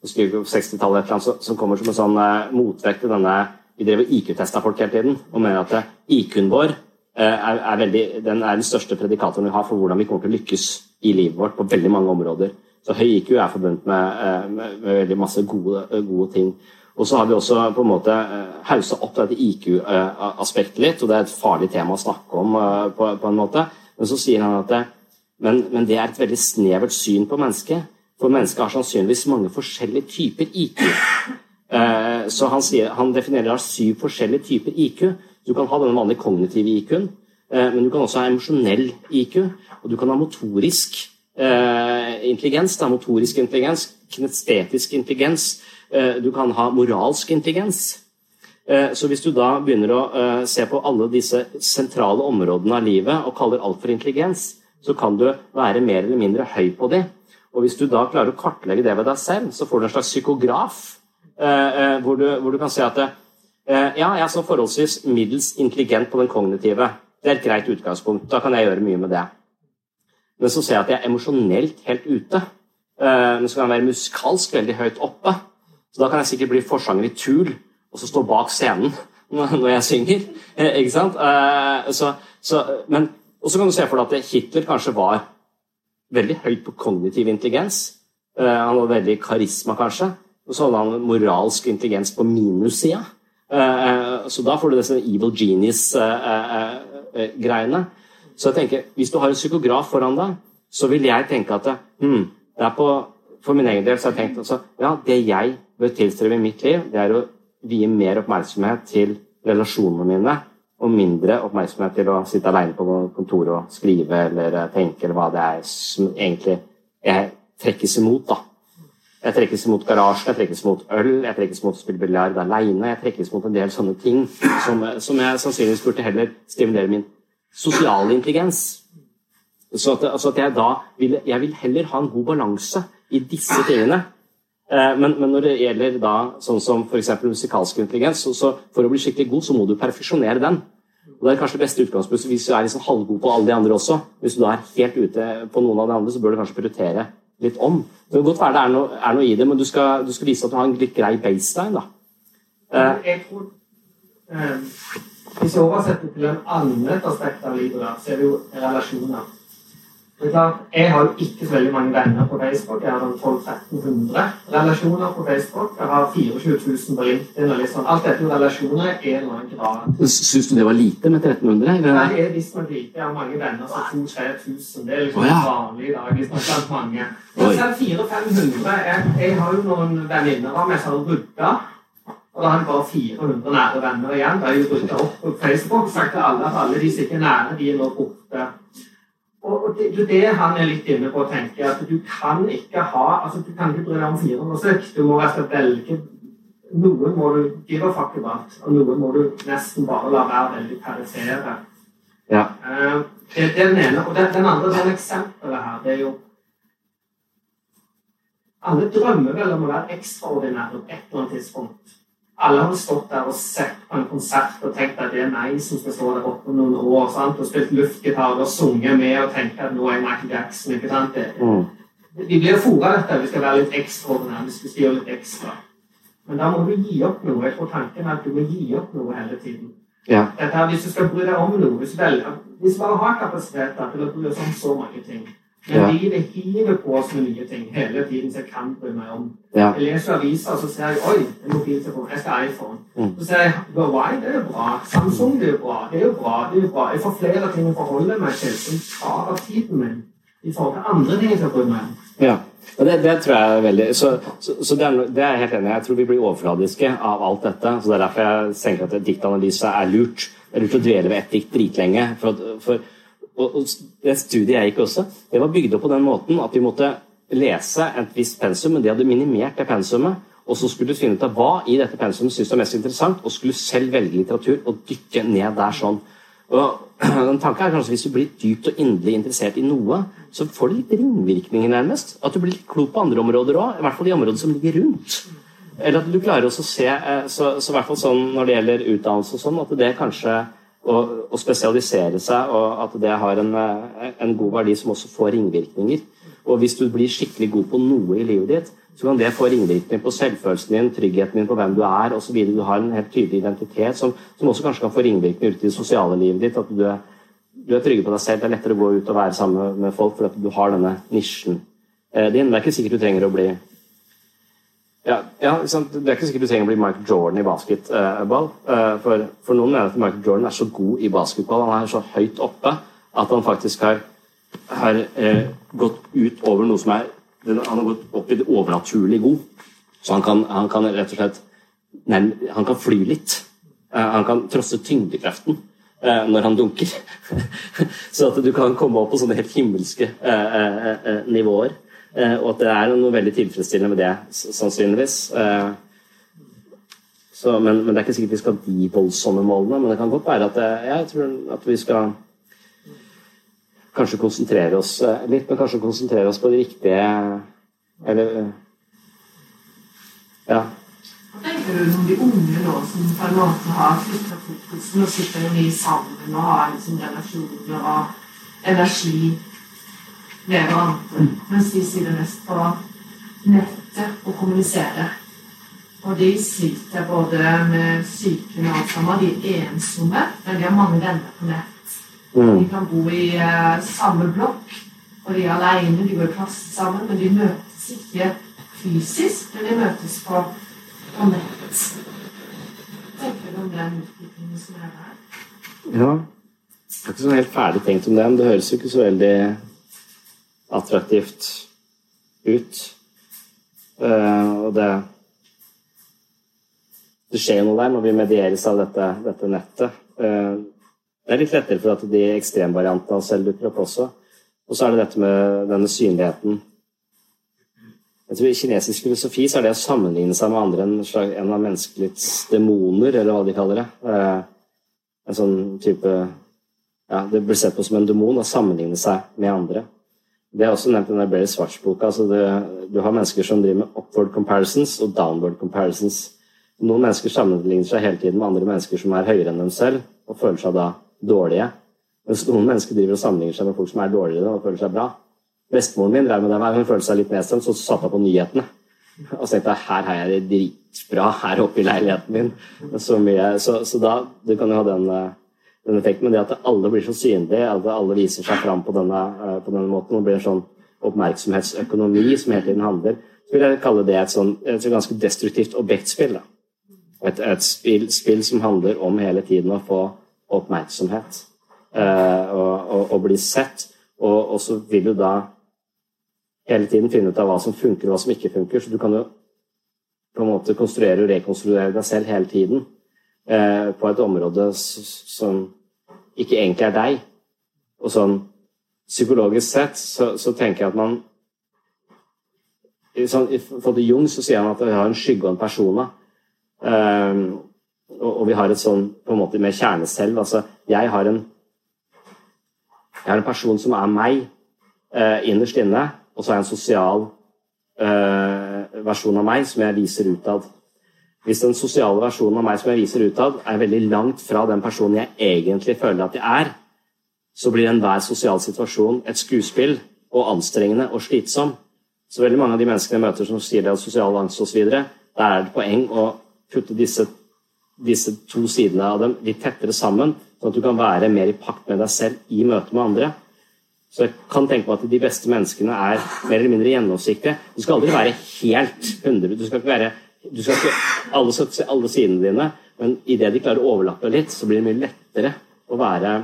på 60-tallet som kommer som en sånn motvekt til denne vi drev IQ-testa folk hele tiden og mener at IQ-en vår eh, er, er, veldig, den er den største predikatoren vi har for hvordan vi kommer til å lykkes i livet vårt på veldig mange områder. Så høy IQ er forbundet med, eh, med, med veldig masse gode, gode, ting. Og så har vi også på en måte eh, haussa opp dette IQ-aspektet litt, og det er et farlig tema å snakke om på, på en måte. Men så sier han at det, men, men det er et veldig snevert syn på mennesket. For mennesket har sannsynligvis mange forskjellige typer IQ. Eh, så han, sier, han definerer syv forskjellige typer IQ. Du kan ha den vanlige kognitive IQ-en, eh, men du kan også ha emosjonell IQ. Og du kan ha motorisk eh, intelligens, da, motorisk intelligens, kinestetisk intelligens. Du kan ha moralsk intelligens. Så hvis du da begynner å se på alle disse sentrale områdene av livet og kaller alt for intelligens, så kan du være mer eller mindre høy på det. Og hvis du da klarer å kartlegge det ved deg selv, så får du en slags psykograf Eh, eh, hvor du, hvor, du, kan si at eh, ja, jeg er så forholdsvis middels intelligent på den kognitive. Det er et greit utgangspunkt. Da kan jeg gjøre mye med det. Men så ser jeg at jeg er emosjonelt helt ute. Men så kan jeg være musikalsk veldig høyt oppe. Så da kan jeg sikkert bli forsanger i Tool og så stå bak scenen når jeg synger. Ikke sant? Så, så, men, og så kan du se for deg at Hitler kanskje var veldig høyt på kognitiv intelligens. Han var veldig karisma, kanskje. Og så hadde han moralsk intelligens på minussida. Eh, eh, så da får du disse evil genius-greiene. Eh, så jeg tenker, Hvis du har en psykograf foran deg, så vil jeg tenke at hmm, det er på, For min egen del så har jeg tenkt altså, ja, det jeg bør tilstrebe i mitt liv, det er å vie mer oppmerksomhet til relasjonene mine, og mindre oppmerksomhet til å sitte alene på kontoret og skrive eller tenke, eller hva det er som egentlig jeg trekkes imot. da. Jeg trekkes mot garasjen, jeg trekkes mot øl, jeg trekkes mot å spille biljard aleine. Jeg trekkes mot en del sånne ting som, som jeg sannsynligvis burde heller stimulere min sosiale intelligens. Så at, altså at jeg da vil, jeg vil heller ha en god balanse i disse tingene. Eh, men, men, når det gjelder da, sånn som f.eks. musikalsk intelligens, så, så, for å bli skikkelig god, så må du perfeksjonere den. Og Det er kanskje det beste utgangspunktet hvis du er liksom halvgod på alle de andre også. Hvis du da er helt ute på noen av de andre, så bør du kanskje prioritere litt om. Det kan godt være det er noe, er noe i det, men du skal, du skal, vise at du har en litt grei baseline. da. Uh, jeg tror, uh, Hvis jeg oversetter til en annet aspekt av livet, der, så er det jo relasjoner. Jeg har jo ikke så veldig mange venner på Facebook. Jeg har 1200-1300 relasjoner på Facebook. Jeg har 24 000 på LinkedIn. og liksom. Alt dette med relasjoner er en eller annen grad. Syns du det var lite med 1300? Eller? Nei, det er visstnok lite. Jeg har mange venner som 2000-3000. Det er liksom oh, ja. vanlig i dag. Visstnok blant mange. Men selv 400-500 jeg, jeg, har jo noen venninner av meg som har rydda. Og da har han bare 400 nære venner igjen. Da har jo rydda opp på Facebook sagt til alle at alle de som ikke er nære, de er nå borte. Og det, det, det han er litt inne på å tenke, at du kan ikke ha altså Du kan ikke bry deg om 406. Du må og velge Noen må du give a fuck about, og noen må du nesten bare la være veldig perifere. Ja. Uh, det, det er den ene. Og den, den andre den eksempelet her, det er jo Alle drømmer vel om å være ekstraordinære på et eller annet tidspunkt. Alle har stått der og sett på en konsert og tenkt at det er meg som skal stå der oppe om noen år. sant? Og spilt luftgitar og sunget med og tenkt at nå er Michael Jackson. ikke sant? Det, Mm. Vi blir fora dette. Vi skal være litt ekstraordinære. Vi skal gjøre litt ekstra. Men da må du gi opp noe. Jeg tror tanken er at du må gi opp noe hele tiden. Ja. Dette her, hvis du skal bry deg om noe Hvis du, velger, hvis du bare har kapasitet til å bry deg om så mange ting Ja. livet hiver på oss med nye ting hele tiden som jeg kan bry meg om. Ja. Jeg leser aviser, så ser jeg oi, en mobiltelefon. Jeg skal iPhone. Mm. Så ser jeg Huawei, det er jo bra. Samsung, det er jo bra. Det er jo bra. det er jo bra. Jeg får flere ting å forholde meg til som tar av tiden min i forhold til andre ting jeg skal bry meg om. Ja, og det, det tror jeg er veldig Så, så, så det, er, det er jeg helt enig i. Jeg tror vi blir overfladiske av alt dette. så Det er derfor jeg tenker at diktanalyse er lurt. Det er lurt å dvele ved ett dikt dritlenge. For, for, og, det studiet jeg gikk også, det var bygd opp på den måten at vi måtte lese et visst pensum, men de hadde minimert det pensumet. Og så skulle du finne ut av hva i dette pensumet syns du er mest interessant, og skulle selv velge litteratur og dykke ned der sånn. Og den tanken er kanskje Hvis du blir dypt og inderlig interessert i noe, så får det litt ringvirkninger, nærmest. At du blir litt klok på andre områder òg, i hvert fall de områdene som ligger rundt. Eller at du klarer også å se eh, så, så i hvert fall sånn når det gjelder utdannelse og sånn, at det kanskje å, å spesialisere seg, og at det har en, eh, en god verdi som også får ringvirkninger. Og hvis du blir skikkelig god på noe i livet ditt, så kan det få ringvirkninger på selvfølelsen din, tryggheten din på hvem du er osv. Du har en helt tydelig identitet som, som også kanskje kan få ringvirkninger ut i det sosiale livet ditt. At du er, du er trygge på deg selv. Det er lettere å gå ut og være sammen med folk fordi du har denne nisjen eh, din. Det er ikke sikkert du trenger å bli ja, ja? Det er ikke sikkert du trenger å bli Michael Jordan i basketball. eh, for, for noen mener at Michael Jordan er så god i basketball, han er så høyt oppe, at han faktisk har, har eh, gått ut over noe som er Han har gått opp i det overnaturlig god. Så han kan, han kan rett og slett nei, Han kan fly litt. Eh, han kan trosse tyngdekraften eh, når han dunker. så at du kan komme opp på sånne helt himmelske nivåer. Eh, og at det er noe veldig tilfredsstillende med det, sannsynligvis. Eh, så, men, men det er ikke sikkert vi skal de voldsomme målene. Men det kan godt være at eh, jeg tror at vi skal kanskje konsentrere oss litt, men kanskje konsentrere oss på det riktige Eller Ja. Hva tenker du om de unge som har flytta fokusen og sitter sammen og har liksom relasjoner og energi med hverandre, mens de sitter mest på nettet og kommuniserer? Og de sliter både med psyken og alt sammen. De er ensomme, men de har mange venner på nett. De kan bo i uh, samme blokk, og de er alene, de går i klasse sammen, men de møtes ikke fysisk, men de møtes på, på nett. Tenker du om den utviklingen som er der? Ja. Jeg er ikke sånn helt ferdig tenkt om den. det høres jo ikke så veldig attraktivt ut. Eh, og det Det skjer noe der når vi medieres av dette, dette nettet. Eh, det er litt lettere for at de ekstremvariantene selv dukker opp også. Og så er det dette med denne synligheten. Jeg tror I kinesisk filosofi så er det å sammenligne seg med andre en, slags, en av menneskelighets demoner, eller hva de kaller det. Eh, en sånn type ja, Det blir sett på som en demon å sammenligne seg med andre. Det er også nevnt i den Blair Svarts-boka. Altså du har mennesker som driver med upward comparisons og downward comparisons. Noen mennesker sammenligner seg hele tiden med andre mennesker som er høyere enn dem selv, og føler seg da dårlige. Mens noen mennesker driver og sammenligner seg med folk som er dårligere og føler seg bra. Bestemoren min drev med det hver hun følte seg litt nedstemt, så satte hun på nyhetene. Og så tenkte jeg her har jeg det dritbra her oppe i leiligheten min. Så, mye, så, så da du kan jo ha den, eh, den effekten. Men det at alle blir så synlige, at alle viser seg fram på denne, eh, på denne måten, og blir en sånn oppmerksomhetsøkonomi som hele tiden handler, så vil jeg kalle det et, sånn, et sånn ganske destruktivt objektspill. Et, et spill, spill som handler om hele tiden å få oppmerksomhet eh, og, og, og bli sett. Og, og så vil du da hele tiden finne ut av hva som funker og hva som ikke funker. Så du kan jo på en måte konstruere og rekonstruere deg selv hele tiden eh, på et område som ikke egentlig er deg. Og sånn psykologisk sett så, så tenker jeg at man sånn, forhold til Jung så sier han at vi har en skygge og en persona. Eh, og, og vi har et sånn på en måte med kjerneselv. Altså, jeg har en jeg har en person som er meg eh, innerst inne, og så har jeg en sosial eh, versjon av meg som jeg viser utad. Hvis den sosiale versjonen av meg som jeg viser utad, er veldig langt fra den personen jeg egentlig føler at jeg er, så blir enhver sosial situasjon et skuespill og anstrengende og slitsom. Så veldig mange av de menneskene jeg møter som sier det av sosial angst osv., der er det poeng å putte disse, disse to sidene av dem litt tettere sammen, sånn at du kan være mer i pakt med deg selv i møte med andre. Så jeg kan tenke meg at de beste menneskene er mer eller mindre gjennomsiktige. Du skal aldri være helt 100 Du skal ikke være du skal ikke, Alle skal se alle sidene dine, men idet de klarer å overlappe litt, så blir det mye lettere å være,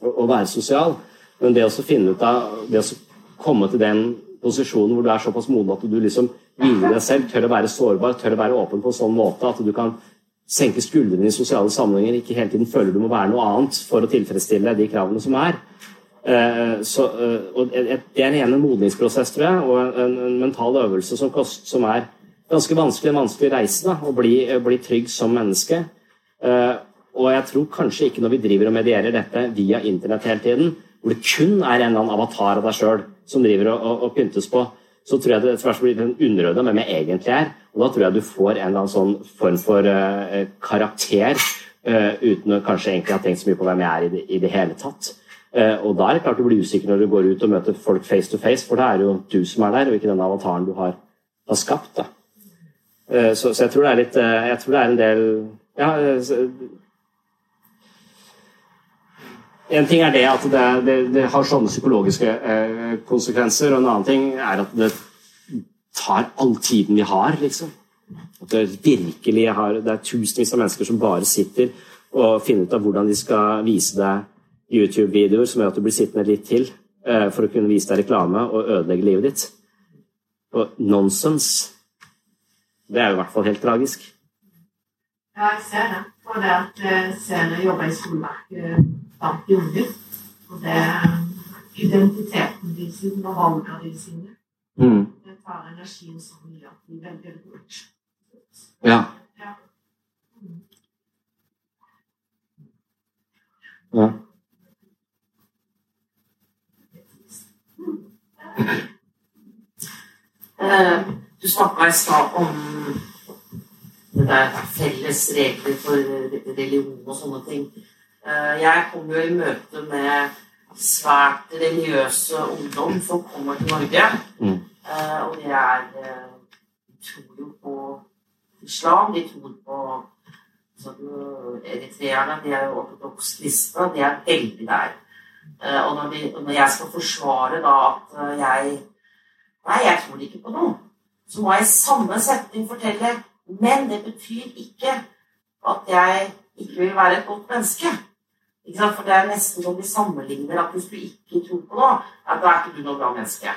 å, å være sosial. Men det å finne ut av Det å komme til den posisjonen hvor du er såpass moden at du liksom hviler deg selv, tør å være sårbar, tør å være åpen på en sånn måte at du kan senke skuldrene i sosiale sammenhenger, ikke hele tiden føler du må være noe annet for å tilfredsstille de kravene som er. Eh, så, eh, det er en modningsprosess, tror jeg, og en mental øvelse som, kost, som er ganske vanskelig, en vanskelig reise da, å bli, bli, trygg som menneske. Uh, og jeg tror kanskje ikke når vi driver og medierer dette via internett hele tiden, hvor det kun er en eller annen avatar av deg sjøl som driver og, og, og, pyntes på, så tror jeg det etter hvert blir en underordna hvem jeg egentlig er. Og da tror jeg du får en eller annen sånn form for uh, karakter uh, uten å kanskje egentlig ha tenkt så mye på hvem jeg er i det, i det hele tatt. og da er det klart du blir usikker når du går ut og møter folk face to face, for det er jo du som er der, og ikke den avataren du har, har skapt. da. Eh, så, så, jeg tror det er litt eh, Jeg tror det er en del ja, En ting er det at det, det, det har sånne psykologiske eh, konsekvenser, og en annen ting er at det tar all tiden vi har, liksom. At det virkelig har Det er tusenvis av mennesker som bare sitter og finner ut av hvordan de skal vise deg YouTube-videoer som gjør at du blir sittende litt til eh, for å kunne vise deg reklame og ødelegge livet ditt. Og nonsens det er jo i hvert fall helt tragisk. Ja, jeg ser det. Og det at jeg ser det jobber i skoleverket blant de unge. Og det er identiteten de sine og valgene de sine. Mm. Det tar energien så mye at de velger bort. Ja. ja. ja. Uh, du snakka i stad om det der felles regler for religion og sånne ting. Eh, jeg kom jo i møte med svært religiøse ungdom som kommer til Norge. Mm. Eh, og de er eh, De tror jo på islam. De tror på Eritreerne de er jo ortodoks kristne. De er veldig der. Og når, de, når jeg skal forsvare da at jeg Nei, jeg tror ikke på noe så må jeg i samme setning fortelle Men det betyr ikke at jeg ikke vil være et godt menneske. For det er nesten som de sammenligner at hvis du ikke tror på noe, at da er ikke du noe bra menneske.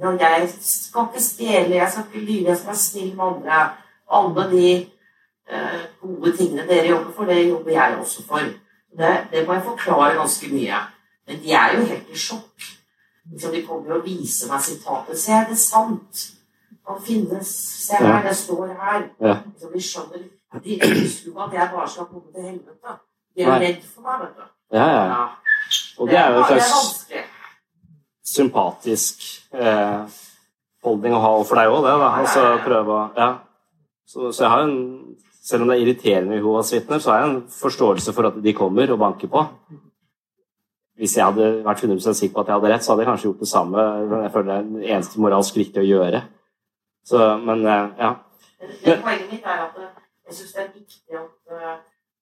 Jeg skal ikke stjele, jeg skal ikke lyve, jeg skal være snill med andre. Alle de eh, gode tingene dere jobber for, det jobber jeg også for. Det, det, må jeg forklare ganske mye. Men de er jo helt i sjokk. De kommer jo og viser meg sitatet. Se, er det sant? Han finnes. Se her, det står her. Ja. Så vi skjønner De husker jo at jeg bare skal komme til helvete. De er redd for meg, vet du. Ja, ja. Og det er jo en slags sympatisk eh, holdning å ha overfor deg òg, det. da. Altså prøve å Ja. Så, så, jeg har en Selv om det er irriterende med Jehovas vitner, så har jeg en forståelse for at de kommer og banker på. Hvis jeg hadde vært 100 sikker på at jeg hadde rett, så hadde jeg kanskje gjort det samme. Jeg føler det er den eneste moralsk riktig å gjøre. Så, men eh, ja. Det, poenget mitt er at eh, jeg syns det er viktig at uh,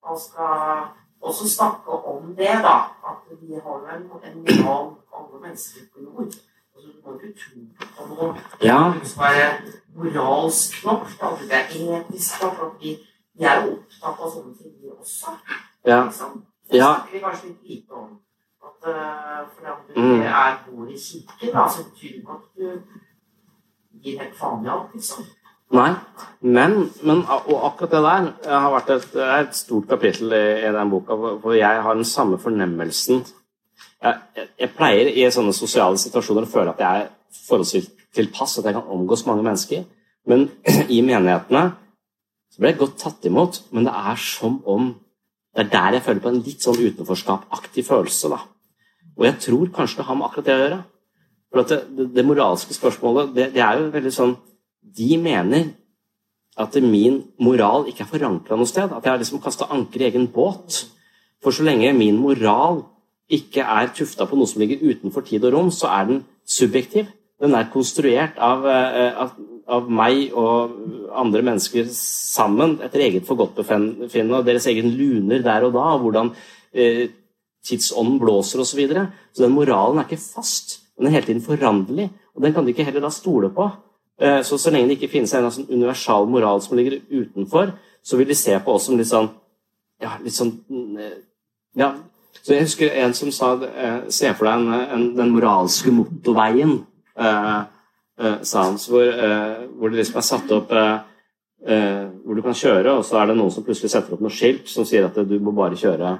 man skal også snakke om det, da. At vi har en, en moral, alle mennesker på jord. Altså, du må ikke tro på noe. Ja. Det skal være moralsk nok, at det er etisk nok. At vi, vi er jo opptatt av sånne ting, vi også. Ja. Liksom. Det ja. snakker vi kanskje litt lite om. At uh, fordi at du mm. er god i kirken, da, så betyr det at du gir helt faen i alt, liksom. Nei, men, men, og akkurat det der har vært et, et stort kapittel i, i, den boka, hvor jeg har den samme fornemmelsen jeg, jeg, jeg, pleier i sånne sosiale situasjoner å føle at jeg er forholdsvis tilpass, at jeg kan omgås mange mennesker. Men i menighetene så ble jeg godt tatt imot, men det er som om Det er der jeg føler på en litt sånn utenforskapaktig følelse. da. Og jeg tror kanskje det har med akkurat det å gjøre. For det, det, det, moralske spørsmålet, det, det, er jo veldig sånn De mener at min moral ikke er forankra noe sted. At jeg har liksom kasta anker i egen båt. For så lenge min moral ikke er tufta på noe som ligger utenfor tid og rom, så er den subjektiv. Den er konstruert av, eh, av, av meg og andre mennesker sammen etter eget forgodtbefinnende og deres egen luner der og da, og hvordan eh, tidsånden blåser osv. Så, videre. så den moralen er ikke fast. Den er hele tiden foranderlig, og den kan de ikke heller da stole på. Eh, så så lenge det ikke finnes en sånn universal moral som ligger utenfor, så vil de se på oss som litt sånn ja, litt sånn eh, ja, så Jeg husker en som sa eh, Se for deg en, en, den moralske motorveien, sa han, hvor, hvor, det liksom er satt opp Hvor du kan kjøre, og så er det noen som plutselig setter opp noe skilt som sier at du må bare kjøre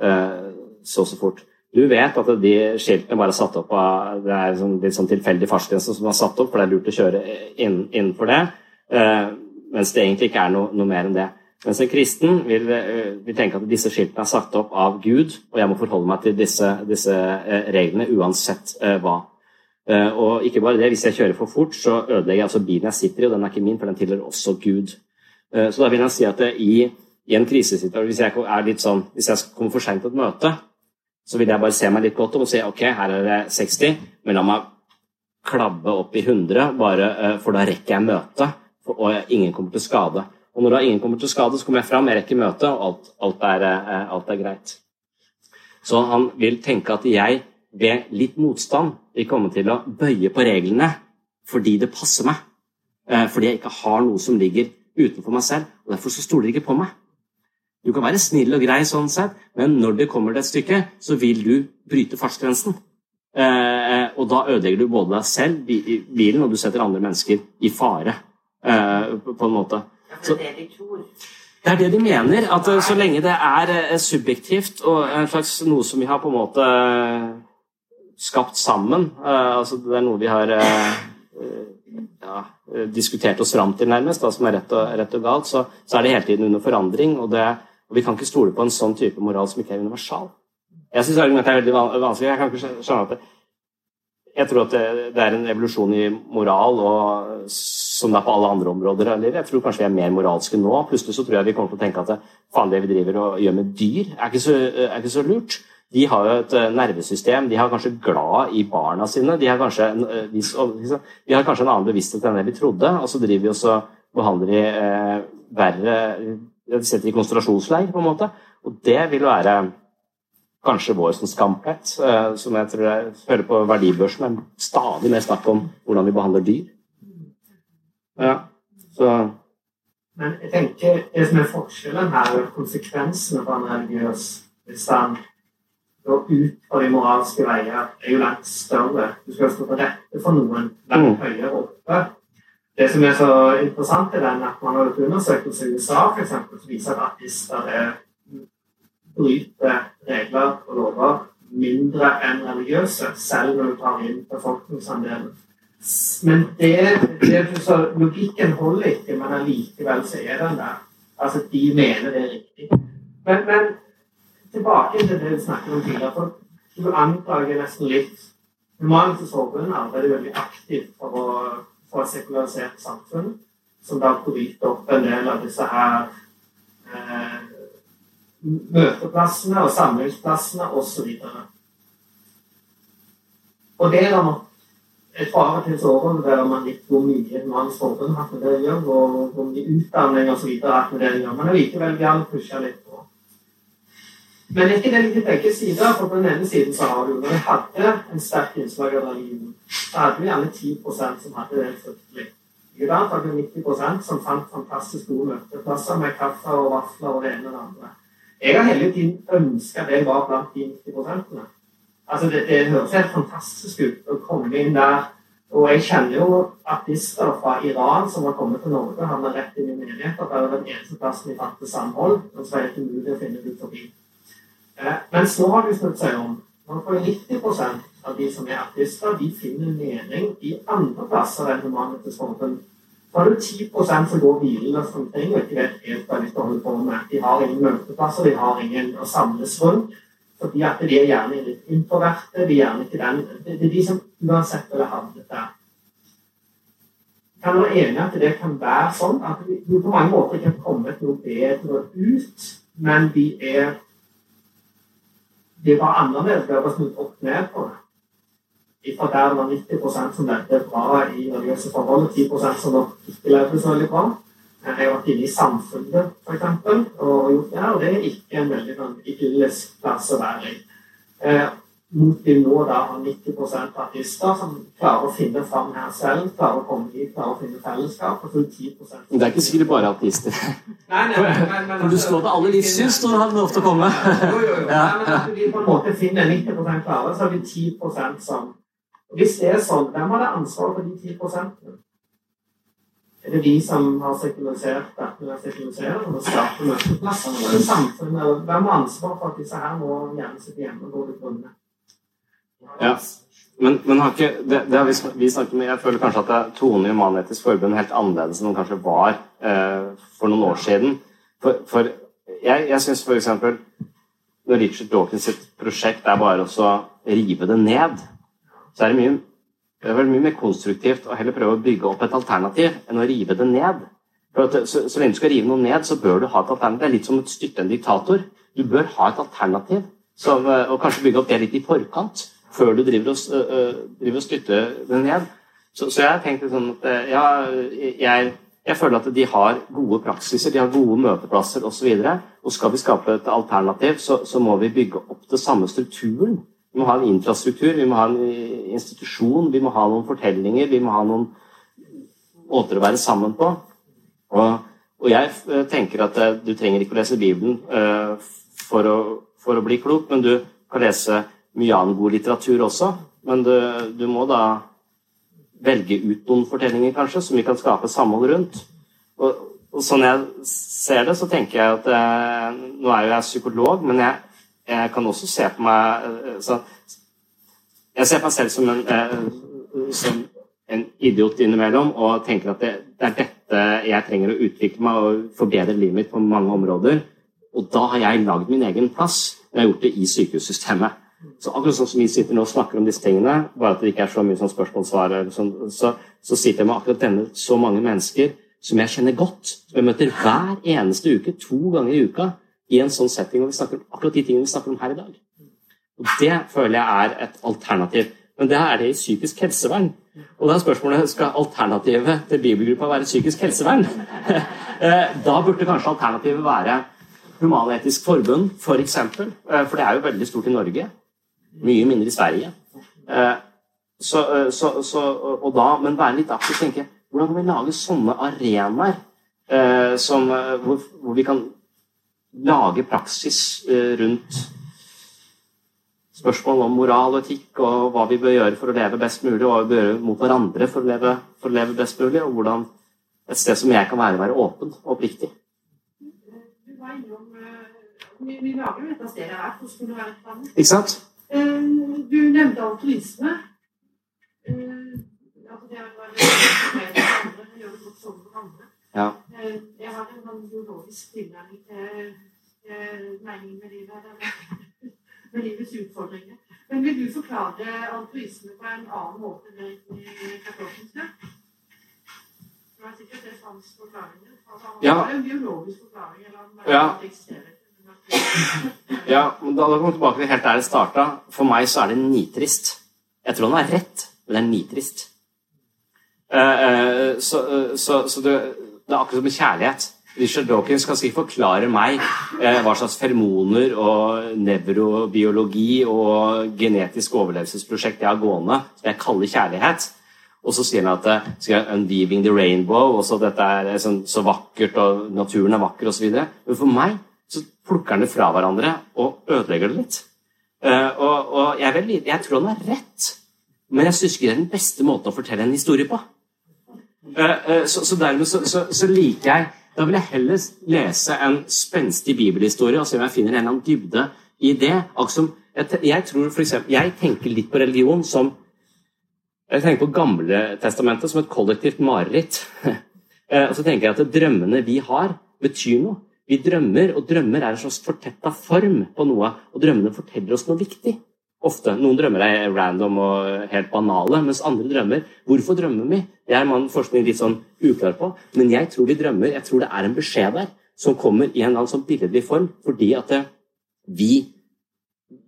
så og så fort. Du vet at de skiltene bare er satt opp av Det er sånn, litt sånn tilfeldig fartsgrense som er satt opp, for det er lurt å kjøre inn, innenfor det, mens det egentlig ikke er noe, noe mer enn det. Mens en kristen vil, eh, vil, tenke at disse skiltene er satt opp av Gud, og jeg må forholde meg til disse, disse eh, reglene uansett eh, hva. Og ikke bare det, hvis jeg kjører for fort, så ødelegger jeg altså bilen jeg sitter i, og den er ikke min, for den tilhører også Gud. Så da vil jeg si at i, i en krisesituasjon, hvis jeg er litt sånn, hvis jeg kommer for seint til et møte, så vil jeg bare se meg litt godt om og si ok, her er det 60, men la meg klabbe opp i 100, bare, for da rekker jeg møtet, og ingen kommer til skade. Og når da ingen kommer til skade, så kommer jeg fram, jeg rekker møtet, og alt, alt, er, eh, alt, er, greit. Så han vil tenke at jeg ved litt motstand vil komme til å bøye på reglene fordi det passer meg. Eh, fordi jeg ikke har noe som ligger utenfor meg selv, og derfor så stoler de ikke på meg. Du kan være snill og grei sånn sett, men når det kommer til et stykke, så vil du bryte fartsgrensen. Eh, og da ødelegger du både deg selv, bilen, og du setter andre mennesker i fare. på en måte. Så, det er det de tror. Det er det de mener. At eh, så lenge det er eh, subjektivt og en slags noe som vi har på en måte eh, skapt sammen altså Det er noe vi har ja, diskutert oss fram til, nærmest, da, som er rett og, rett og galt, så, så, er det hele tiden under forandring. Og, det, og, vi kan ikke stole på en sånn type moral som ikke er universal. Jeg syns argumentet er veldig vanskelig. Jeg kan ikke skjønne at det, jeg tror at det, er en evolusjon i moral og, som det er på alle andre områder av livet. Jeg tror kanskje vi er mer moralske nå. Plutselig så tror jeg vi kommer til å tenke at faen, det vi driver og gjør med dyr, er ikke så, er ikke så lurt. De har jo et eh, nervesystem, de har kanskje glad i barna sine. De har kanskje, en, de, de har kanskje en annen bevissthet enn det vi trodde, og så driver vi og behandler de eh, verre De setter i konsentrasjonsleir, på en måte. Og det vil være kanskje vår som skamplett, eh, som jeg tror jeg hører på verdibørsen, er stadig mer snakk om hvordan vi behandler dyr. Ja, så Men jeg tenker det som er forskjellen her, er konsekvensene for en religiøs bestand går ut på de moralske veier, er jo langt større. Du skal stå på rette for noen langt mm. høyere oppe. Det som er så interessant, er den at man har gjort undersøkelser i USA for eksempel, som viser at ateister er bryter regler og lover mindre enn religiøse, selv når du tar inn befolkningsandelen. Men det, det så logikken holder ikke, men allikevel så er den der. Altså, de mener det er riktig. Men, men tilbake til det vi snakket om tidligere. for Du anklager nesten litt Human-Etisk Forbund arbeider veldig aktivt for å få et sekularisert samfunn, som da bryter opp en del av disse her eh, møteplassene og samlingsplassene osv. Og, og det er det nok et fare til så overvurderer man litt hvor mye Manns Forbund har med det å gjøre, og hvor mye utdanning osv. har med det å gjøre. Men allikevel gjerne pushe litt. Men ikke det ligger begge sider? For på den ene siden så har du Når vi hadde en sterk innslag av religion, så hadde vi gjerne 10% som hadde det fryktelig. I dag har vi 90 som fant fantastisk gode møteplasser med kaffe og vafler og det ene og det andre. Jeg har hele tiden ønska det var blant de 90 Altså, det, det høres helt fantastisk ut å komme inn der. Og jeg kjenner jo artister fra Iran som har kommet til Norge og havnet rett inn i menigheter. Det er den eneste plassen de fant til samhold. Men så er det ikke mulig å finne ut forbi. Eh, mens nå har de snudd seg om. Nå får 90 av de som er artister, de finner mening i andre plasser enn Humanitisk Forbund. Så er det 10 som går hvilende omkring og ikke vet helt hva de skal holde på med. De har ingen møteplasser, de har ingen å samles rundt. Fordi at de er gjerne litt introverte. De er gjerne ikke den Det er de som uansett ville havnet der. kan være enig at det kan være sånn at vi på mange måter ikke har kommet noe bedre ut, men vi er de var annerledes. Vi har bare snudd opp ned på det. Fra der det var 90 som levde bra i religiøse forhold, og 10% som ikke levde så veldig bra. Jeg har vært inne i Samfunnet, f.eks., og gjort det her, og det er ikke en veldig sånn, idyllisk plass å være i. Vi nå da har 90% artister som klarer å finne fram her selv, klarer å komme hit, klarer å finne fellesskap. og så 10 Men det er ikke sikkert bare artister. Nei, nei, men, men, men, For du slår på alle livssyns når du har lov til å komme. Jo, jo, jo. Ja. Nei, men at vi på en måte finner 90% klare, så har vi 10% som Hvis det er sånn, hvem har det ansvaret for de 10 Er det vi som har sekularisert dette med å sekularisere og skape møteplasser? Eller er samfunnet? Hvem har ansvar for at disse her må gjerne sitte hjemme og gå til grunne? Ja. Men, men har ikke, det, det har vi, vi snakket med, Jeg føler kanskje at tonen i Human-Etisk Forbund helt annerledes enn den kanskje var eh, for noen år siden. For, for jeg, jeg syns f.eks. når Richard Dawkins sitt prosjekt er bare å rive det ned, så er det mye det er vel mye mer konstruktivt å heller prøve å bygge opp et alternativ enn å rive det ned. For så, så lenge du skal rive noe ned, så bør du ha et alternativ. Det er litt som å styrte en diktator. Du bør ha et alternativ, som, eh, og kanskje bygge opp det litt i forkant før du driver og, driver og styrter det ned. Så, så jeg har tenkt sånn at eh, ja, jeg, jeg føler at de har gode praksiser, de har gode møteplasser osv. Og, så og skal vi skape et alternativ, så, så må vi bygge opp det samme strukturen. Vi må ha en infrastruktur, vi må ha en eh, institusjon, vi må ha noen fortellinger, vi må ha noen måter å være sammen på. Og, og jeg eh, tenker at du trenger ikke å lese Bibelen uh, for, å, for å bli klok, men du kan lese mye annen god litteratur også. Men du, du må da velge ut noen fortellinger, kanskje, som vi kan skape samhold rundt. Og, og sånn jeg ser det, så tenker jeg at eh, Nå er jo jeg psykolog, men jeg, jeg kan også se på meg eh, så, Jeg ser på meg selv som en, eh, som en idiot innimellom og tenker at det, det er dette jeg trenger å utvikle meg og forbedre livet mitt på mange områder. Og da har jeg lagd min egen plass. Jeg har gjort det i sykehussystemet. Så akkurat sånn som vi sitter nå og snakker om disse tingene, bare at det ikke er så mye sånn spørsmål-svar, sånn, så, så sitter jeg med akkurat denne så mange mennesker som jeg kjenner godt, som jeg møter hver eneste uke, to ganger i uka, i en sånn setting, og vi snakker om akkurat de tingene vi snakker om her i dag. Og Det føler jeg er et alternativ. Men det er det i psykisk helsevern. Og da er spørsmålet skal alternativet til bibelgruppa være psykisk helsevern. Eh, da burde kanskje alternativet være Human-Etisk Forbund, f.eks. For, eksempel. Eh, for det er jo veldig stort i Norge. Mye mindre i Sverige. Eh, Så, eh, så, så, og da, men være litt aktiv og tenke hvordan kan vi lage sånne arenaer eh, som, hvor, hvor vi kan lage praksis rundt spørsmål om moral og etikk og hva vi bør gjøre for å leve best mulig, og hva vi bør gjøre mot hverandre for å leve, for å leve best mulig, og hvordan et sted som jeg kan være, være åpen og oppriktig. Vi, vi lager jo dette stedet her Hvordan skulle det være et. Ikke sant? Eh, Du nevnte altruisme. Eh, Altså det å det andre, gjøre det godt for andre. Ja. Eh, Jeg har en sånn biologisk tilnærming til meningen med livet, med livets utfordringer. Men vil du forklare altruisme på en annen måte enn i katolske? Det var sikkert det sans forklaringer. Altså, Ja. Det er en biologisk forklaring. eller en det Ja. at eksisterer. Ja, men da, da kommer vi tilbake til helt der det starta. For meg så er det nitrist. Jeg tror han har rett, men det er nitrist. Eh, eh, så eh, så, så det, det er akkurat som med kjærlighet. Richard Dawkins kan sikkert forklare meg eh, hva slags feromoner og nevrobiologi og genetisk overlevelsesprosjekt jeg har gående, som jeg kaller kjærlighet. Og så sier han at eh, sier 'Unweaving the rainbow', og så dette er eh, sånn, så vakkert, og naturen er vakker, osv. Men for meg så plukker den fra hverandre og ødelegger det litt. Eh, og og jeg, er jeg tror han har rett, men jeg syns ikke det er den beste måten å fortelle en historie på. Eh, eh, så, så dermed så, så, så liker jeg Da vil jeg heller lese en spenstig bibelhistorie og se om jeg finner en eller annen dybde i det. Som jeg, jeg tror for eksempel, jeg tenker litt på religion som Jeg tenker på Gamletestamentet som et kollektivt mareritt. Og så tenker jeg at drømmene vi har, betyr noe. Vi drømmer, og drømmer er en slags fortetta form på noe. Og drømmene forteller oss noe viktig. Ofte. Noen drømmer er random og helt banale, mens andre drømmer Hvorfor drømmer vi? Det er man forskning litt sånn uklar på. Men jeg tror vi drømmer. Jeg tror det er en beskjed der som kommer i en annen sånn billedlig form, fordi at det, vi,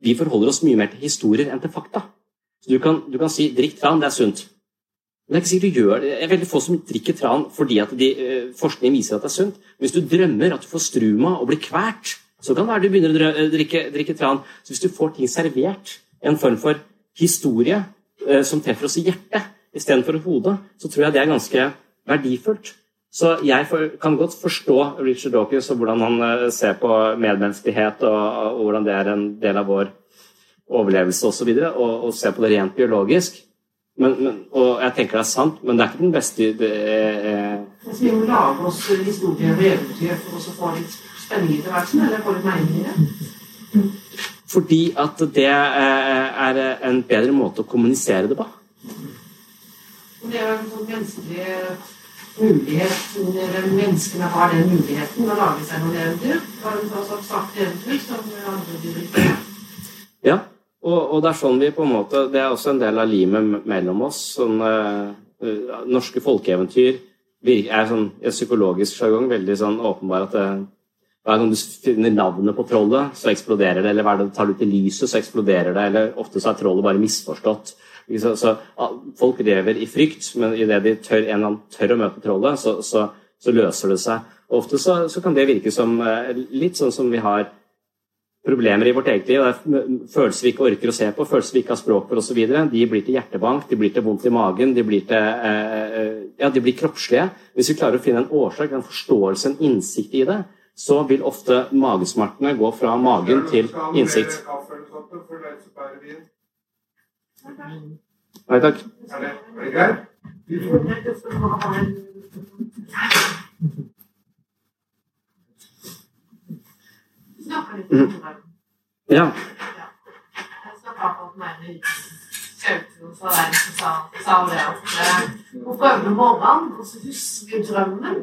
vi forholder oss mye mer til historier enn til fakta. Så du kan, du kan si 'drikk tran, det er sunt'. Men det er ikke sikkert du gjør det. Det er veldig få som drikker tran fordi at de, eh, forskning viser at det er sunt. Hvis du drømmer at du får struma og blir kvalt, så kan det være du begynner å eh, drikke, drikke tran. Så hvis du får ting servert, en form for historie eh, som treffer oss i hjertet istedenfor hodet, så tror jeg det er ganske verdifullt. Så jeg kan godt forstå Richard Dawkins og hvordan han ser på medmenneskelighet, og, og hvordan det er en del av vår overlevelse osv., og, og, og se på det rent biologisk. Men, men, og jeg tenker det er sant, men det er ikke den beste det er, Altså, vi må lage oss historier og eventyr for oss å få litt spenning i tilværelsen, eller få litt mening i det. Fordi at det eh, er en bedre måte å kommunisere det på. Det er en sånn menneskelig mulighet, når menneskene har den muligheten å lage seg noen eventyr. Det var en sånn sagt eventyr som andre dyr ikke har. Og, og det er sånn vi på en måte Det er også en del av limet mellom oss. Sånn, eh, eh, norske folkeeventyr er sånn, i en psykologisk sjargong veldig sånn åpenbar at det, hver gang du finner navnet på trollet, så eksploderer det. Eller hver gang du tar det ut i lyset, så eksploderer det. Eller ofte så er trollet bare misforstått. Så, så, ah, folk lever i frykt, men idet de tør, en annen tør å møte trollet, så, så, så løser det seg. Og ofte så, kan det virke som eh, litt sånn som vi har problemer i vårt eget liv. Det er følelser vi ikke orker å se på, følelser vi ikke har språk for osv. De blir til hjertebank, de blir til vondt i magen, de blir, til, eh, eh, ja, de blir kroppslige. Hvis vi klarer å finne en årsak, en forståelse, en innsikt i det, så vil ofte magesmertene gå fra magen til innsikt. Nei takk. Snakker litt om det. Ja. Jeg snakket akkurat med en Kjauto fra den som sa, sa det at eh, hun prøvde om morgenen, og så husker drømmen.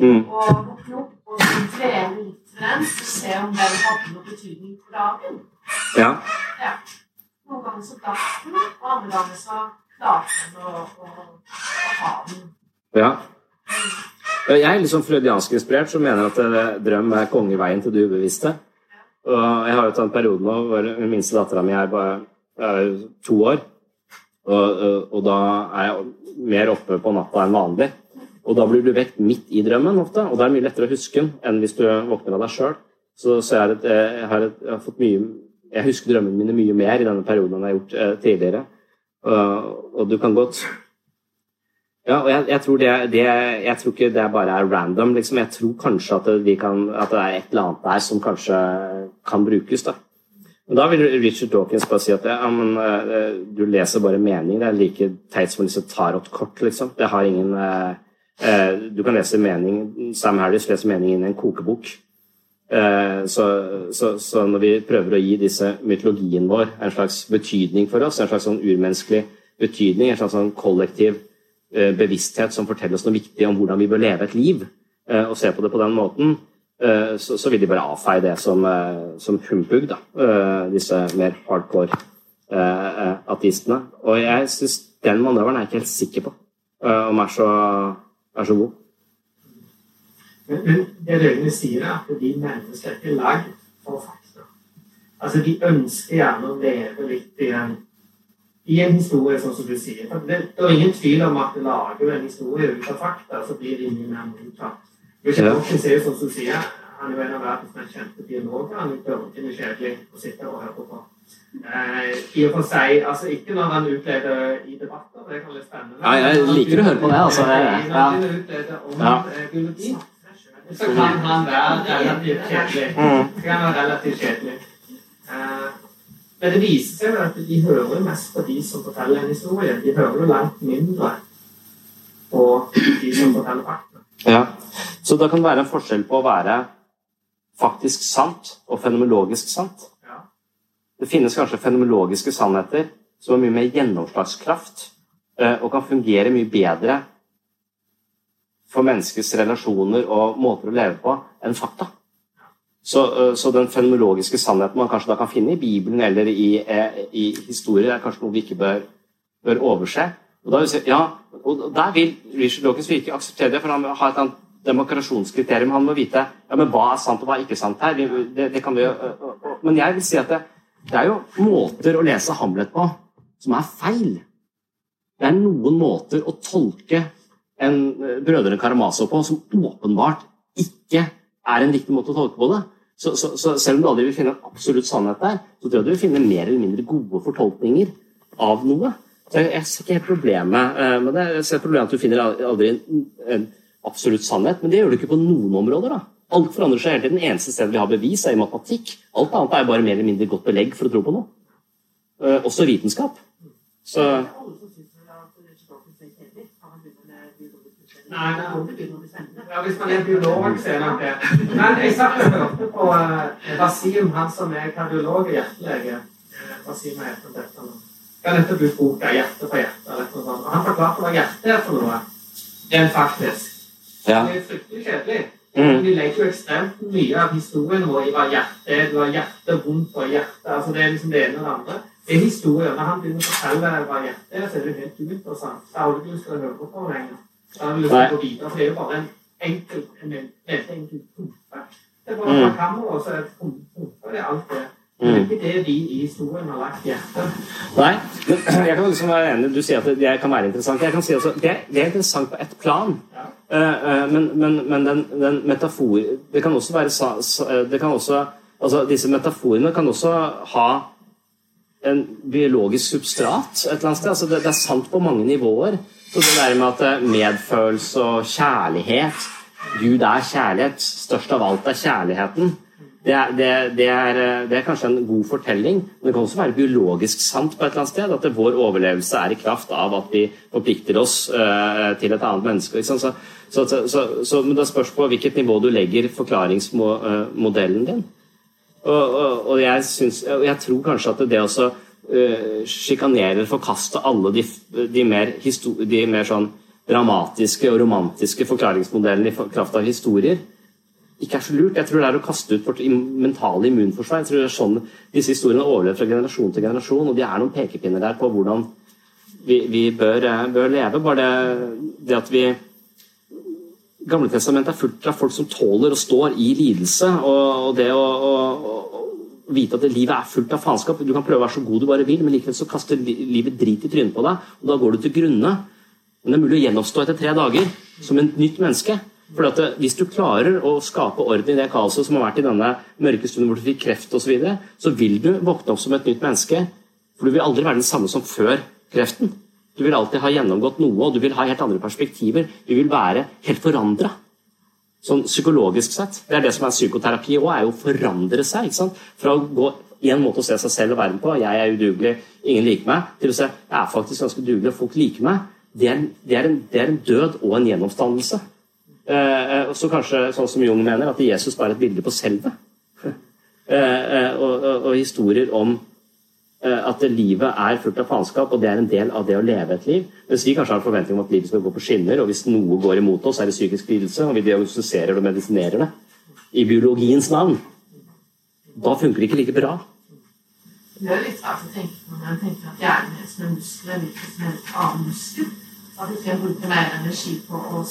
Mm. Og våkne opp og så trene litt den, for se om den hadde noe betydning for dagen. ja. Ja. Noen ganger så datt den, og andre ganger så klarte den å, å, å ha den. Ja. Jeg er litt sånn freudiansk inspirert, som mener at eh, drøm er kongeveien til det ubevisste. Og jeg har jo tatt en periode nå hvor den minste dattera mi er bare er to år. Og, og, da er jeg mer oppe på natta enn vanlig. Og da blir du vekt midt i drømmen ofte, og det er mye lettere å huske den enn hvis du våkner av deg sjøl. Så, så jeg, et, jeg, har et, jeg har fått mye Jeg husker drømmene mine mye mer i denne perioden enn jeg har gjort eh, tidligere. Og, og du kan godt ja, og jeg, jeg, tror det, det, jeg tror ikke det bare er random. Liksom. Jeg tror kanskje at det, kan, at det er et eller annet der som kanskje kan brukes. da. Men da vil Richard Dawkins bare si at ja, men, eh, du leser bare mening. Det er like teit som å lese tarotkort. Liksom. Det har ingen eh, eh, Du kan lese mening Sam Harris leser mening inn i en kokebok. Så, så, så når vi prøver å gi disse mytologien vår en slags betydning for oss, en slags sånn urmenneskelig betydning, en slags sånn kollektiv bevissthet som forteller oss noe viktig om hvordan vi bør leve et liv, og se på det på den måten, så, så vil de bare avfeie det som, eh, som humbug, da. eh, disse mer hardcore eh, eh, ateistene. Og jeg syns den manøveren er jeg ikke helt sikker på eh, om er så, er så god. Men, men det Røyne sier, er at de mennesker er ikke lagd for fakta. Altså, de ønsker gjerne å leve litt i en, i en historie, sånn som du sier. For det, det er ingen tvil om at lager du en historie ut av fakta, så blir det mye mer mottatt. Richard Ja. Dawkins er jo sånn som sier, han er jo en av verdens mest kjente biologer. Han er dørgende kjedelig å sitte og høre på. Eh, I og for seg, altså ikke når han utleder i debatter, det kan være spennende. Ja, jeg liker å høre på det, altså. Når Jeg- han ja. begynner å utlede om Ja. eh, biologi, så kan han være relativt kjedelig. Mm. Så kan han være relativt kjedelig. Eh, men det viser seg at de hører mest på de som forteller en historie. De hører jo langt mindre på de som forteller fakta. Ja. Så da kan det være en forskjell på å være faktisk sant og fenomenologisk sant. Det finnes kanskje fenomenologiske sannheter som har mye mer gjennomslagskraft eh, og kan fungere mye bedre for menneskets relasjoner og måter å leve på enn fakta. Så, eh, så, den fenomenologiske sannheten man kanskje da kan finne i Bibelen eller i, eh, i historier, er kanskje noe vi ikke bør, bør overse. Og, da ja, og der vil Richard Dawkins ikke akseptere det, for han har et annet demokrasjonskriterium. Han må vite ja, men hva er sant og hva er ikke sant her. Det, det kan vi, men jeg vil si at det, det er jo måter å lese Hamlet på som er feil. Det er noen måter å tolke en Brødrene Karamazov på som åpenbart ikke er en riktig måte å tolke på det. Så, så, så, selv om du aldri vil finne en absolutt sannhet der, så tror jeg du vil finne mer eller mindre gode fortolkninger av noe. Jeg, ser ikke helt problemet uh, med det. Jeg ser problemet at du finner aldri en, absolutt sannhet, men det gjør du ikke på noen områder. da. Alt forandrer seg hele tiden. Det eneste stedet vi har bevis, er i matematikk. Alt annet er bare mer eller mindre godt belegg for å tro på noe. Uh, også vitenskap. Så Nei, det er ja, hvis man er biolog, så er nok det. Men jeg satt og hørte på Wasim, han som er kardiolog og hjertelege. Wasim er etter dette nå. dette har boka 'Hjerte for hjerte'. Og han forklarte hva hjertet er for noe. Rent faktisk. Ja. Det er fryktelig kjedelig. Mm. Vi legger jo ekstremt mye av historien vår i hva hjertet er. Du har hjertet vondt og hjertet altså Det er liksom det ene og det andre. Det er historien. Når han begynner å fortelle hva hjertet er, så er det helt uinteressant. Da har du ikke lyst til å høre på lenger. Da har du lyst til å gå videre, for det er jo bare en enkel, en veldig enkel pumpe. Det er bare mm. kamera, og så er det pumpe. Det er alt det. Det er mm. ikke det vi i historien har lagt hjertet. Nei, men jeg kan liksom være enig. Du sier at det kan være interessant. Jeg kan si også, det, det er interessant på ett plan. Ja. Uh, uh, men, men, men den, den, metafor Det kan også være det kan også, altså Disse metaforene kan også ha en biologisk substrat et eller annet sted. Altså det, det er sant på mange nivåer. Så det der med at eh, medfølelse og kjærlighet Gud er kjærlighet. Størst av alt er kjærligheten. Det er, det, det, er, eh, det er, kanskje en god fortelling, men det kan også være biologisk sant. på et eller annet sted, At vår overlevelse er i kraft av at vi forplikter oss uh, til et annet menneske. Så, så, så, så, men Det spørs på hvilket nivå du legger forklaringsmodellen din. Og, og, og jeg, synes, jeg, tror kanskje at det også uh, sjikanerer, forkaster alle de, de, mer, de, mer, sånn dramatiske og romantiske forklaringsmodellene i kraft av historier, ikke er så lurt. Jeg tror det er å kaste ut vårt mentale immunforsvar. Jeg tror det er sånn Disse historiene overlever fra generasjon til generasjon, og de er noen pekepinner der på hvordan vi, vi bør, eh, bør, leve. Bare det, det at vi gamle testament er fullt av folk som tåler og står i lidelse. Og, og det å, å, vite at livet er fullt av faenskap. Du kan prøve å være så god du bare vil, men likevel så kaster livet drit i trynet på deg, og da går du til grunne. Men det er mulig å gjenoppstå etter tre dager som et nytt menneske. For at Hvis du klarer å skape orden i det kaoset som har vært i denne mørke stunden hvor du fikk kreft osv., så, videre, så vil du våkne opp som et nytt menneske. For du vil aldri være den samme som før kreften. Du vil alltid ha gjennomgått noe, og du vil ha helt andre perspektiver. Du vil være helt forandra. Sånn psykologisk sett. Det er det som er psykoterapi òg, er jo å forandre seg. ikke sant? Fra å gå én måte å se seg selv og verden på, jeg er udugelig, ingen liker meg, til å se jeg er faktisk ganske dugelig, folk liker meg. Det er, det er, en, det er en, død og en gjenoppstandelse. Eh, så kanskje, sånn som Jung mener, at Jesus bare er et bilde på selve. Eh, eh, og, og, og, historier om eh, at livet er fullt av faenskap, og det er en del av det å leve et liv. Mens vi kanskje har en forventning om at livet skal gå på skinner, og hvis noe går imot oss, er det psykisk lidelse, og vi diagnostiserer og medisinerer det i biologiens navn. Da funker det ikke like bra. Det er litt rart å tenke på når man tenker at hjernen er som en muskel, en annen muskel. At du skal bruke mer energi på å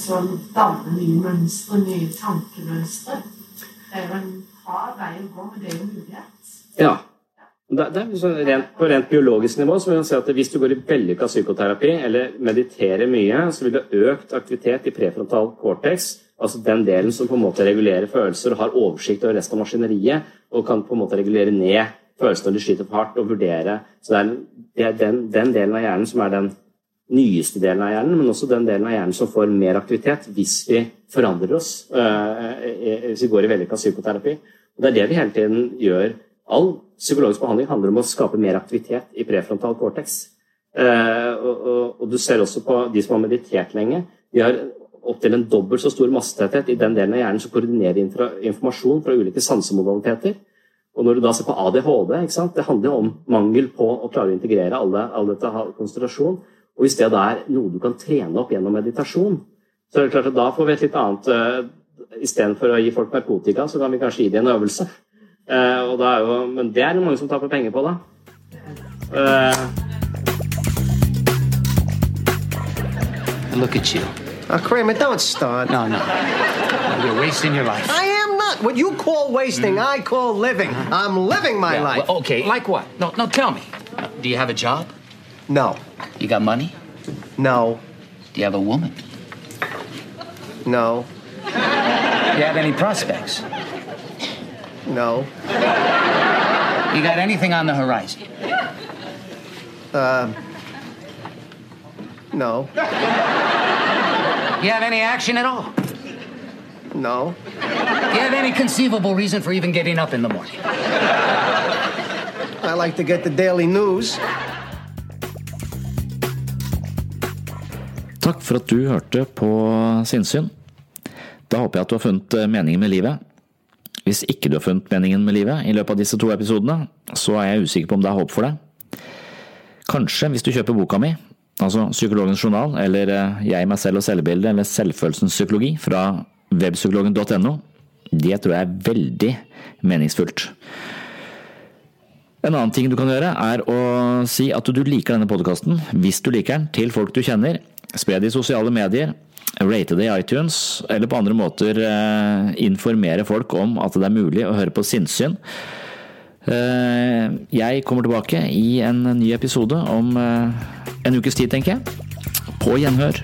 danne nye mønstre, nye tankemønstre. Det er jo en hard vei å gå, men det er jo mulighet. Ja. Det, det på rent biologisk nivå så vil man si at hvis du går i vellykka psykoterapi eller mediterer mye, så vil du ha økt aktivitet i prefrontal cortex, altså den delen som på en måte regulerer følelser og har oversikt over resten av maskineriet, og kan på en måte regulere ned følelsene når de skyter for hardt, og vurdere. Så det er den, den, delen av hjernen som er den nyeste delen av hjernen, men også den delen av hjernen som får mer aktivitet hvis vi forandrer oss, øh, hvis vi går i vellykka psykoterapi. Og Det er det vi hele tiden gjør. All psykologisk behandling handler om å skape mer aktivitet i prefrontal cortex. Uh, og, og, og, du ser også på de som har meditert lenge. De har opptil en dobbelt så stor massetetthet i den delen av hjernen som koordinerer informasjon fra ulike sansemodaliteter. Og når du da ser på ADHD, det handler om mangel på å klare å integrere alle, all dette konsentrasjon. Og hvis det da er noe du kan trene opp gjennom meditasjon, så er det klart at da får vi et litt annet eh, istedenfor å gi folk narkotika, så kan vi kanskje gi dem en øvelse. Eh, og da er jo, men det er det mange som taper penger på, da. Eh, Look at you. Now, Kramer, don't start. No, no. You're wasting your life. I am not. What you call wasting, I call living. I'm living my Yeah, life. well, okay, like what? No, no, tell me. Uh, Do you have a job? No. You got money? No. Do you have a woman? No. Do you have any prospects? No. You got anything on the horizon? Uh. No. You have any action at all? No. Do you have any conceivable reason for even getting up in the morning? I like to get the daily news. Takk for at du hørte på Sinnsyn. Da håper jeg at du har funnet eh, meningen med livet. Hvis ikke du har funnet meningen med livet i løpet av disse to episodene, så er jeg usikker på om det er håp for deg. Kanskje hvis du kjøper boka mi, altså Psykologens journal, eller eh, Jeg, meg selv og selvbildet, eller Selvfølelsens psykologi fra webpsykologen.no. Det tror jeg er veldig meningsfullt. En annen ting du kan gjøre, er å si at du liker denne podkasten, hvis du liker den, til folk du kjenner. Spre det i sosiale medier, rate det i iTunes, eller på andre måter eh, informere folk om at det er mulig å høre på sinnssyn. Eh, jeg kommer tilbake i en ny episode om eh, en ukes tid, tenker jeg. På gjenhør.